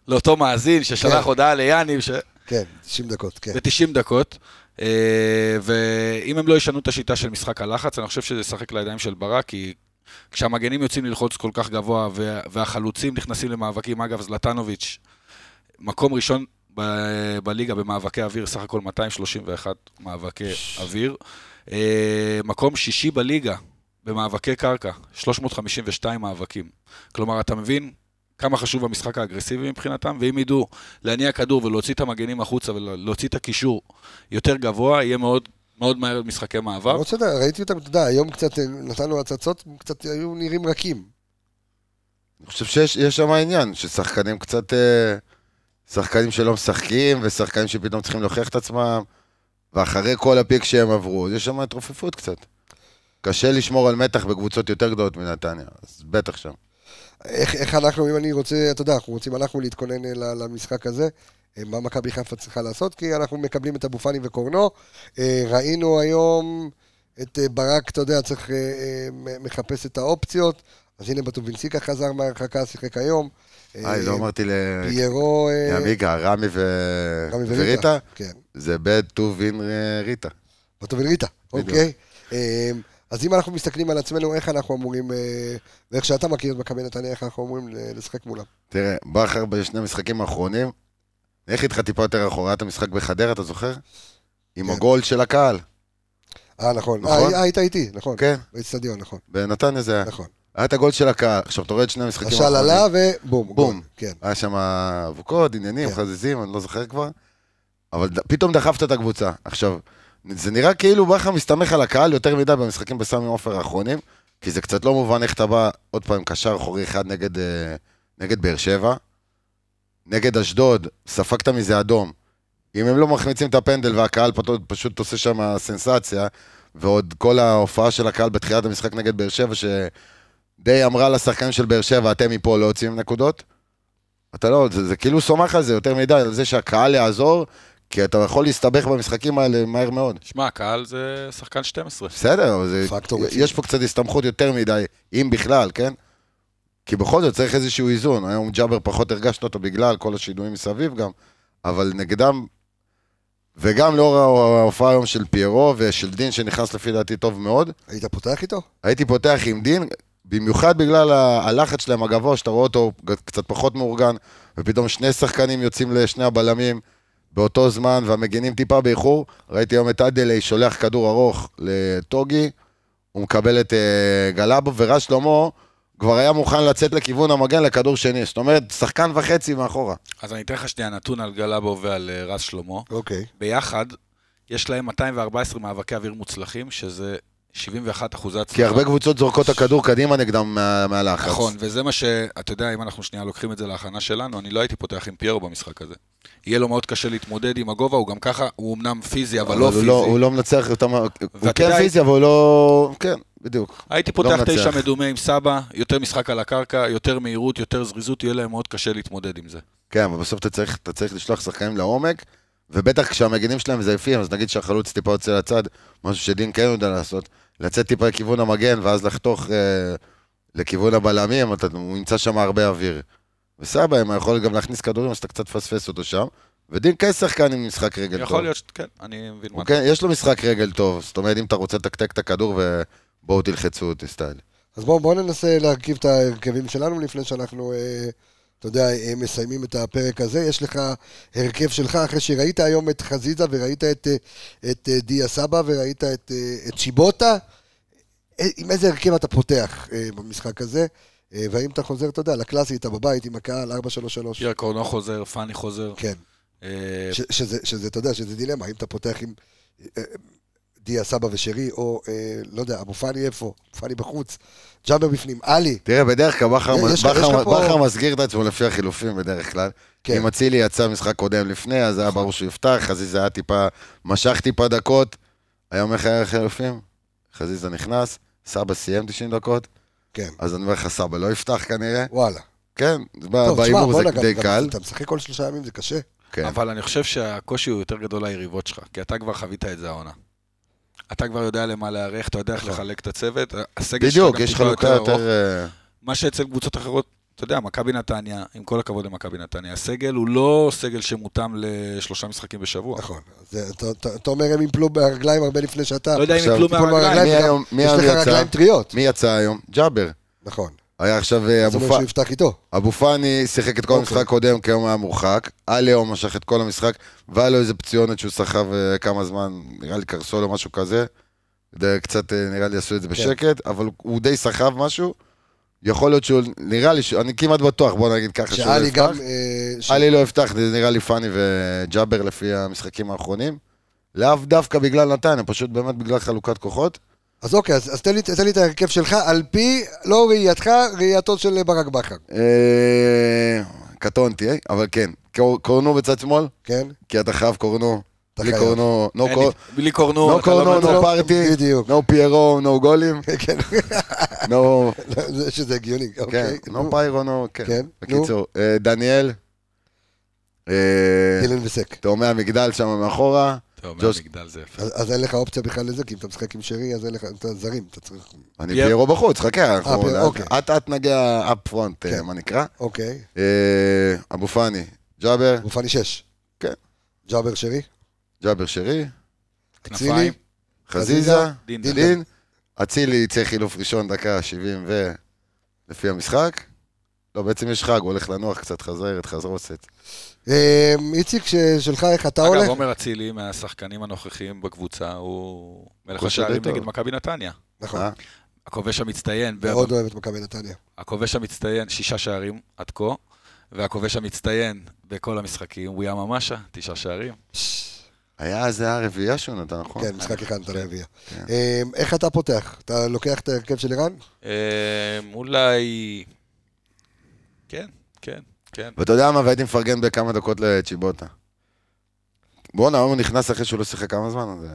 לאותו מאזין ששלח כן. הודעה ליאניב, ש... כן, 90 דקות, כן. ב-90 דקות. אה, ואם הם לא ישנו את השיטה של משחק הלחץ, אני חושב שזה ישחק לידיים של ברק, כי כשהמגנים יוצאים ללחוץ כל כך גבוה וה- והחלוצים נכנסים למאבקים, אגב, זלטנוביץ', מקום ראשון ב- בליגה במאבקי אוויר, סך הכל 231 מאבקי אוויר. אה, מקום שישי בליגה במאבקי קרקע, 352 מאבקים. כלומר, אתה מבין כמה חשוב המשחק האגרסיבי מבחינתם, ואם ידעו להניע כדור ולהוציא את המגנים החוצה ולהוציא את הקישור יותר גבוה, יהיה מאוד, מאוד מהר משחקי מעבר. למרות שאתה, ראיתי אותם, אתה יודע, היום קצת אה, נתנו הצצות, קצת היו נראים רכים. אני חושב שיש יש שם עניין, ששחקנים קצת... אה, שחקנים שלא משחקים, ושחקנים שפתאום צריכים להוכיח את עצמם, ואחרי כל הפיק שהם עברו, אז יש שם התרופפות קצת. קשה לשמור על מתח בקבוצות יותר גדולות מנתניה, אז בטח שם. איך, איך אנחנו, אם אני רוצה, אתה יודע, אנחנו רוצים אנחנו להתכונן אה, ל- למשחק הזה, אה, מה מכבי חיפה צריכה לעשות, כי אנחנו מקבלים את אבו פאני וקורנו. אה, ראינו היום את ברק, אתה יודע, צריך, מחפש את האופציות, אז הנה בטובינסיקה חזר מהרחקה, שיחק היום. אה, לא אמרתי פיירו... אה, לעמיגה, רמי ו- רמי וריטה, כן. זה בית טובין אה, ריטה. בטוביניטה, בדיוק. אוקיי. אה, אז אם אנחנו מסתכלים על עצמנו, איך אנחנו אמורים, אה, ואיך שאתה מכיר את מכבי נתניה, איך אנחנו אמורים לשחק מולם? תראה, בכר בשני המשחקים האחרונים, איך איתך טיפה יותר אחורה, את המשחק בחדרה, אתה זוכר? עם כן. הגול של הקהל. אה, נכון. נכון? אה, היית איתי, נכון. כן, באצטדיון, נכון. בנתניה זה היה. נכון. היה את הגול של הקהל. עכשיו, אתה רואה את שני המשחקים השל האחרונים. עלה ובום. בום. כן. היה שם אבוקות, עניינים, כן. חזיזים, אני לא זוכר כבר. אבל פתאום דחפת את הקבוצה. עכשיו, זה נראה כאילו בכר מסתמך על הקהל יותר מדי במשחקים בסמי עופר האחרונים, כי זה קצת לא מובן איך אתה בא עוד פעם קשר אחורי אחד נגד, אה, נגד באר שבע. נגד אשדוד, ספגת מזה אדום. אם הם לא מחמיצים את הפנדל והקהל פשוט, פשוט עושה שם סנסציה, ועוד כל ההופעה של הקהל בתחילת המשחק נגד באר שבע, שדי אמרה לשחקנים של באר שבע, אתם מפה לא יוצאים נקודות. אתה לא, זה, זה כאילו סומך על זה יותר מדי, על זה שהקהל יעזור, כי אתה יכול להסתבך במשחקים האלה מהר מאוד. שמע, הקהל זה שחקן 12. בסדר, אבל זה. יש פה קצת הסתמכות יותר מדי, אם בכלל, כן? כי בכל זאת צריך איזשהו איזון. היום ג'אבר פחות הרגשת אותו בגלל כל השינויים מסביב גם, אבל נגדם, וגם לאור ההופעה היום של פיירו ושל דין שנכנס לפי דעתי טוב מאוד, היית פותח איתו? הייתי פותח עם דין, במיוחד בגלל הלחץ שלהם הגבוה, שאתה רואה אותו קצת פחות מאורגן, ופתאום שני שחקנים יוצאים לשני הבלמים באותו זמן, והמגינים טיפה באיחור. ראיתי היום את אדלי שולח כדור ארוך לטוגי, הוא מקבל את uh, גלאבו, ורז שלמה כבר היה מוכן לצאת לכיוון המגן לכדור שני. זאת אומרת, שחקן וחצי מאחורה. אז אני אתן לך שנייה נתון על גלאבו ועל אה, רז שלמה. אוקיי. ביחד, יש להם 214 מאבקי אוויר מוצלחים, שזה 71 אחוזי הצלחה. כי הרבה קבוצות זורקות את הכדור קדימה נגדם מה- מהלחץ. נכון, וזה מה שאתה יודע, אם אנחנו שנייה לוקחים את זה להכנה שלנו, אני לא הייתי פותח עם פיירו במשחק הזה. יהיה לו מאוד קשה להתמודד עם הגובה, הוא גם ככה, הוא אמנם פיזי, אבל לא הוא פיזי. לא, הוא לא מנצח אותם, הוא כן פיזי, אבל הוא לא... כן, בדיוק. הייתי לא פותח. תשע מדומה עם סבא, יותר משחק על הקרקע, יותר מהירות, יותר זריזות, יהיה להם מאוד קשה להתמודד עם זה. כן, אבל בסוף אתה צריך, אתה צריך לשלוח שחקנים לעומק, ובטח כשהמגינים שלהם מזייפים, אז נגיד שהחלוץ טיפה יוצא לצד, משהו שדין כן יודע לעשות, לצאת טיפה לכיוון המגן, ואז לחתוך אה, לכיוון הבלמים, אתה, הוא ימצא שם הרבה אוויר. וסבא יכול גם להכניס כדורים, אז אתה קצת מפספס אותו שם. ודין קיי שחקן עם משחק רגל טוב. יכול להיות, כן, אני מבין מה אוקיי? יש לו משחק רגל טוב, זאת אומרת, אם אתה רוצה לתקתק את הכדור ובואו תלחצו אותי סטייל. אז בואו בוא ננסה להרכיב את ההרכבים שלנו לפני שאנחנו, אה, אתה יודע, אה, מסיימים את הפרק הזה. יש לך הרכב שלך אחרי שראית היום את חזיזה וראית את, את אה, דיה סבא וראית את, אה, את שיבוטה. אה, עם איזה הרכב אתה פותח במשחק הזה? והאם אתה חוזר, אתה יודע, לקלאסי, אתה בבית עם הקהל, 4-3-3. פייר קורנו חוזר, פאני חוזר. כן. ש- שזה, שזה, אתה יודע, שזה דילמה, האם אתה פותח עם דיה סבא ושרי, או, אה, לא יודע, אבו פאני איפה? אבו פאני בחוץ, ג'אבר בפנים, עלי. תראה, בדרך כלל בכר פה- מסגיר את עצמו לפי החילופים בדרך כלל. כן. אם אצילי יצא משחק קודם לפני, אז היה ברור שהוא יפתח, חזיזה היה טיפה, משך טיפה דקות. היום איך היה חילופים? חזיזה נכנס, סבא סיים 90 דקות, כן, אז אני אומר לך, סבא לא יפתח כנראה. וואלה. כן, בהימור זה די גם קל. אתה משחק כל שלושה ימים, זה קשה. כן. אבל אני חושב שהקושי הוא יותר גדול ליריבות שלך, כי אתה כבר חווית את זה העונה. אתה כבר יודע למה להיערך, אתה יודע איך לחלק את הצוות, הסגל שלך גם יש טיפה ארוך. יותר... אה, מה שאצל קבוצות אחרות, אתה יודע, מכבי נתניה, עם כל הכבוד למכבי נתניה, הסגל הוא לא סגל שמותאם לשלושה משחקים בשבוע. נכון. אתה- אומר הם יפלו ברגליים הרבה לפני שאתה... לא יודע אם יפלו מהרגליים. יש לך? רגליים טריות. מי יצא היום? ג'אבר. נכון. היה עכשיו אה, זאת אבו אומרת פ- שהוא יפתח איתו. אבו פאני שיחק את כל אוקיי. המשחק קודם, כי היום היה מורחק. אליהו משך את כל המשחק, והיה לו איזה פציונת שהוא סחב אה, כמה זמן, נראה לי קרסול או משהו כזה. זה קצת, אה, נראה לי עשו את זה בשקט, אבל הוא- די סחב משהו. יכול להיות שהוא, נראה לי, אני כמעט בטוח, בוא נגיד ככה, שהוא לא שאלי יפתח. עלי לא יפתח, זה נראה לי פאני וג'אבר לפי המשחקים האחרונים. לאו דווקא בגלל נתניה, פשוט באמת בגלל חלוקת כוחות. אז אוקיי, אז אז תן לי- תן לי את ההרכב שלך, על פי, לא ראייתך, ראייתו של ברק בכר. אה, קטונתי, אה? אבל כן. קור- קורנו בצד שמאל, כן? כי אתה חייב קורנו. בלי. קורנו, no אין קור- לי- בלי קורנו, לא קורנו, party, בדיוק. no פיירו, no גולים, כן, no, זה שזה הגיוני, כן, אוקיי. no נו, פיירו, no, כן. כן, בקיצור, אה, דניאל, אה, דילן וסק. תאומי המגדל שם מאחורה, טוב, ג'וש- מהמגדל זה יפה. אז אז אין לך אופציה בכלל לזה, כי אם אתה משחק עם שרי, אז אין לך, אתה זרים, אתה צריך... אני פיירו. פיירו בחוץ, חכה, אנחנו פיירו, אוקיי. אט אט נגיע אפ פרונט, כן. מה נקרא. אוקיי. אה, אבו פאני, ג'אבר, אבו פאני 6. כן. ג'אבר שרי. ג'אבר שרי, כנפיים, חזיזה, דין. דין, אצילי יצא חילוף ראשון דקה 70 ו... לפי המשחק. לא, בעצם יש חג, הוא הולך לנוח קצת, חזרת, חזרוסת. אה, איציק, שלך, איך אתה אגב, הולך? עומר אצילי מהשחקנים הנוכחיים בקבוצה, הוא מלך השערים. נגד מכבי נתניה. נכון. אה? הכובש המצטיין, מאוד אוהב את מכבי נתניה. הכובש המצטיין, שישה שערים עד כה, והכובש המצטיין בכל המשחקים, הוא יאמה משה, תשעה שערים. היה, זה היה רביעייה שהוא נתן, נכון? כן, משחק אחד אתה רביעייה. כן. אה, איך אתה פותח? אתה לוקח את ההרכב של ערן? אה, אולי... כן, כן, כן. ואתה יודע מה, והייתי מפרגן בכמה דקות לצ'יבוטה. בואנה, היום הוא נכנס אחרי שהוא לא שיחק כמה זמן, אז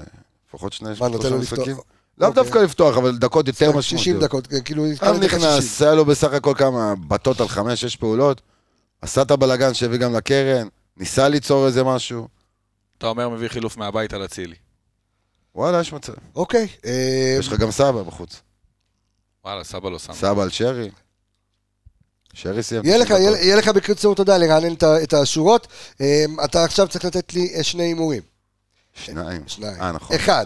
לפחות שני, לו משחקים. לפתוח? לאו אוקיי. דווקא לפתוח, אבל דקות יותר 60 משמעותיות. דקות, כאילו... 60. נכנס, היה לו בסך הכל כמה בטות על חמש, שש פעולות. עשה את הבלגן שהביא גם לקרן, ניסה ליצור איזה משהו. אתה אומר מביא חילוף מהבית על אצילי. וואלה, יש מצב. אוקיי. אה, יש לך גם סבא בחוץ. וואלה, סבא לא שם. סבא על שרי. שרי סיים. יהיה לך, 90 יהיה, לך בקיצור, אתה יודע, לרענן את, את השורות. אה, אתה עכשיו צריך לתת לי אה, שני הימורים. שניים. שניים. אה, נכון. אחד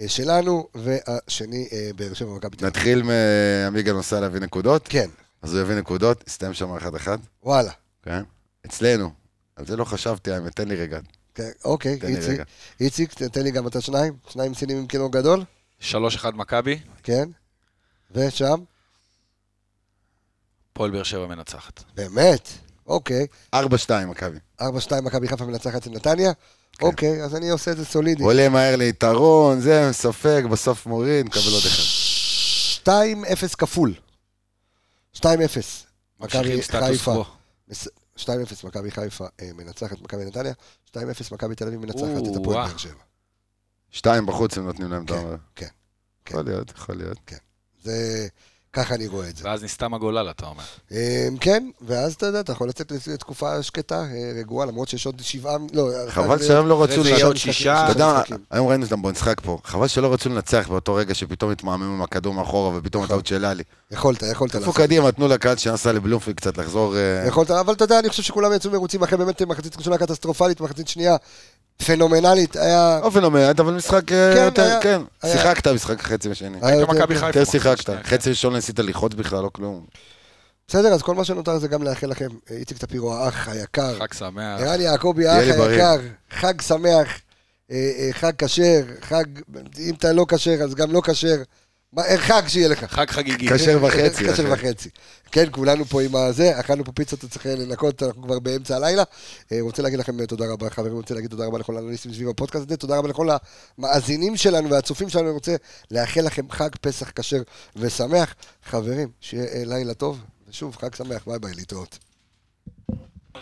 אה, שלנו, והשני אה, באר שבע מכבי תל אביב. נתחיל מעמיגה נוסע להביא נקודות, כן, אז הוא יביא נקודות, יסתיים שם אחד אחד, וואלה. כן? אצלנו. על זה לא חשבתי, האמת, תן לי רגע. כן, אוקיי, איציק. איציק, תן לי גם אתה שניים. שניים סינים עם כינור גדול. שלוש אחד מכבי, כן. ושם? פועל באר שבע מנצחת. באמת. אוקיי. 4-2 מכבי. 4-2 מכבי חיפה מנצחת את נתניה. כן. אוקיי, אז אני עושה את זה סולידי. עולה מהר ליתרון, זה, ספק, בסוף מוריד, מקבל עוד אחד. 2-0 כפול. 2-0. מכבי חיפה. קוו. מס- 2-0 מכבי חיפה אה, מנצחת מכבי נתניה, 2-0 מכבי תל אביב מנצחת את הפועל. באר שבע. שתיים בחוץ הם נותנים להם את כן, ה... כן, יכול להיות, יכול להיות. זה ככה אני רואה את זה. ואז נסתם הגולל, אתה אומר. אה, כן, ואז אתה יודע, אתה יכול לצאת לתקופה שקטה, אה, רגועה, למרות שיש עוד שבעה, לא, חבל אחד- שהיום לא רצו... יהיה עוד שישה. אתה יודע. היום ראינו אותם במשחק פה. חבל שלא רצו לנצח באותו רגע שפתאום התמהמם עם הכדור מאחורה ופתאום הטעות של עלי. יכולת, יכולת תקפו לעשות. קדימה, תנו לקהל שנסע לבלומפילד קצת לחזור... אה, יכולת, אבל אתה יודע, אני חושב שכולם יצאו מרוצים אחרי באמת מחצית ראשונה קטסטרופלית, מחצית שנייה פנומנלית, היה... אופן אומרת, אבל משחק אה, כן, יותר, היה- כן. היה- שיחקת משחק חצי ושני. היה היית יותר- מכבי חיפה. יותר מחצית שיחקת. כן. חצי ראשון לא ניסית ללחוץ בכלל, לא כלום. בסדר, אז כל מה שנותר זה גם לאחל לכם, אה, איציק טפירו האח היקר, חג שמח. ערן יעקבי האח. היקר, חג שמח, אה, חג כשר, חג, אם אתה לא כשר אז גם לא כשר, חג שיהיה לך. חג חגיגי. כשר וחצי. אחי. וחצי. כן, כולנו פה עם הזה, אכלנו פה פיצות, אתה צריך לנקות, אנחנו כבר באמצע הלילה. אה, רוצה להגיד לכם אה, תודה רבה, חברים, רוצה להגיד תודה רבה לכל האנליסטים סביב הפודקאסט הזה, תודה רבה לכל המאזינים שלנו והצופים שלנו, אני רוצה לאחל לכם חג פסח כשר ושמח. חברים, שיהיה אה, לילה טוב, ושוב, חג שמח, ביי ביי, להתראות.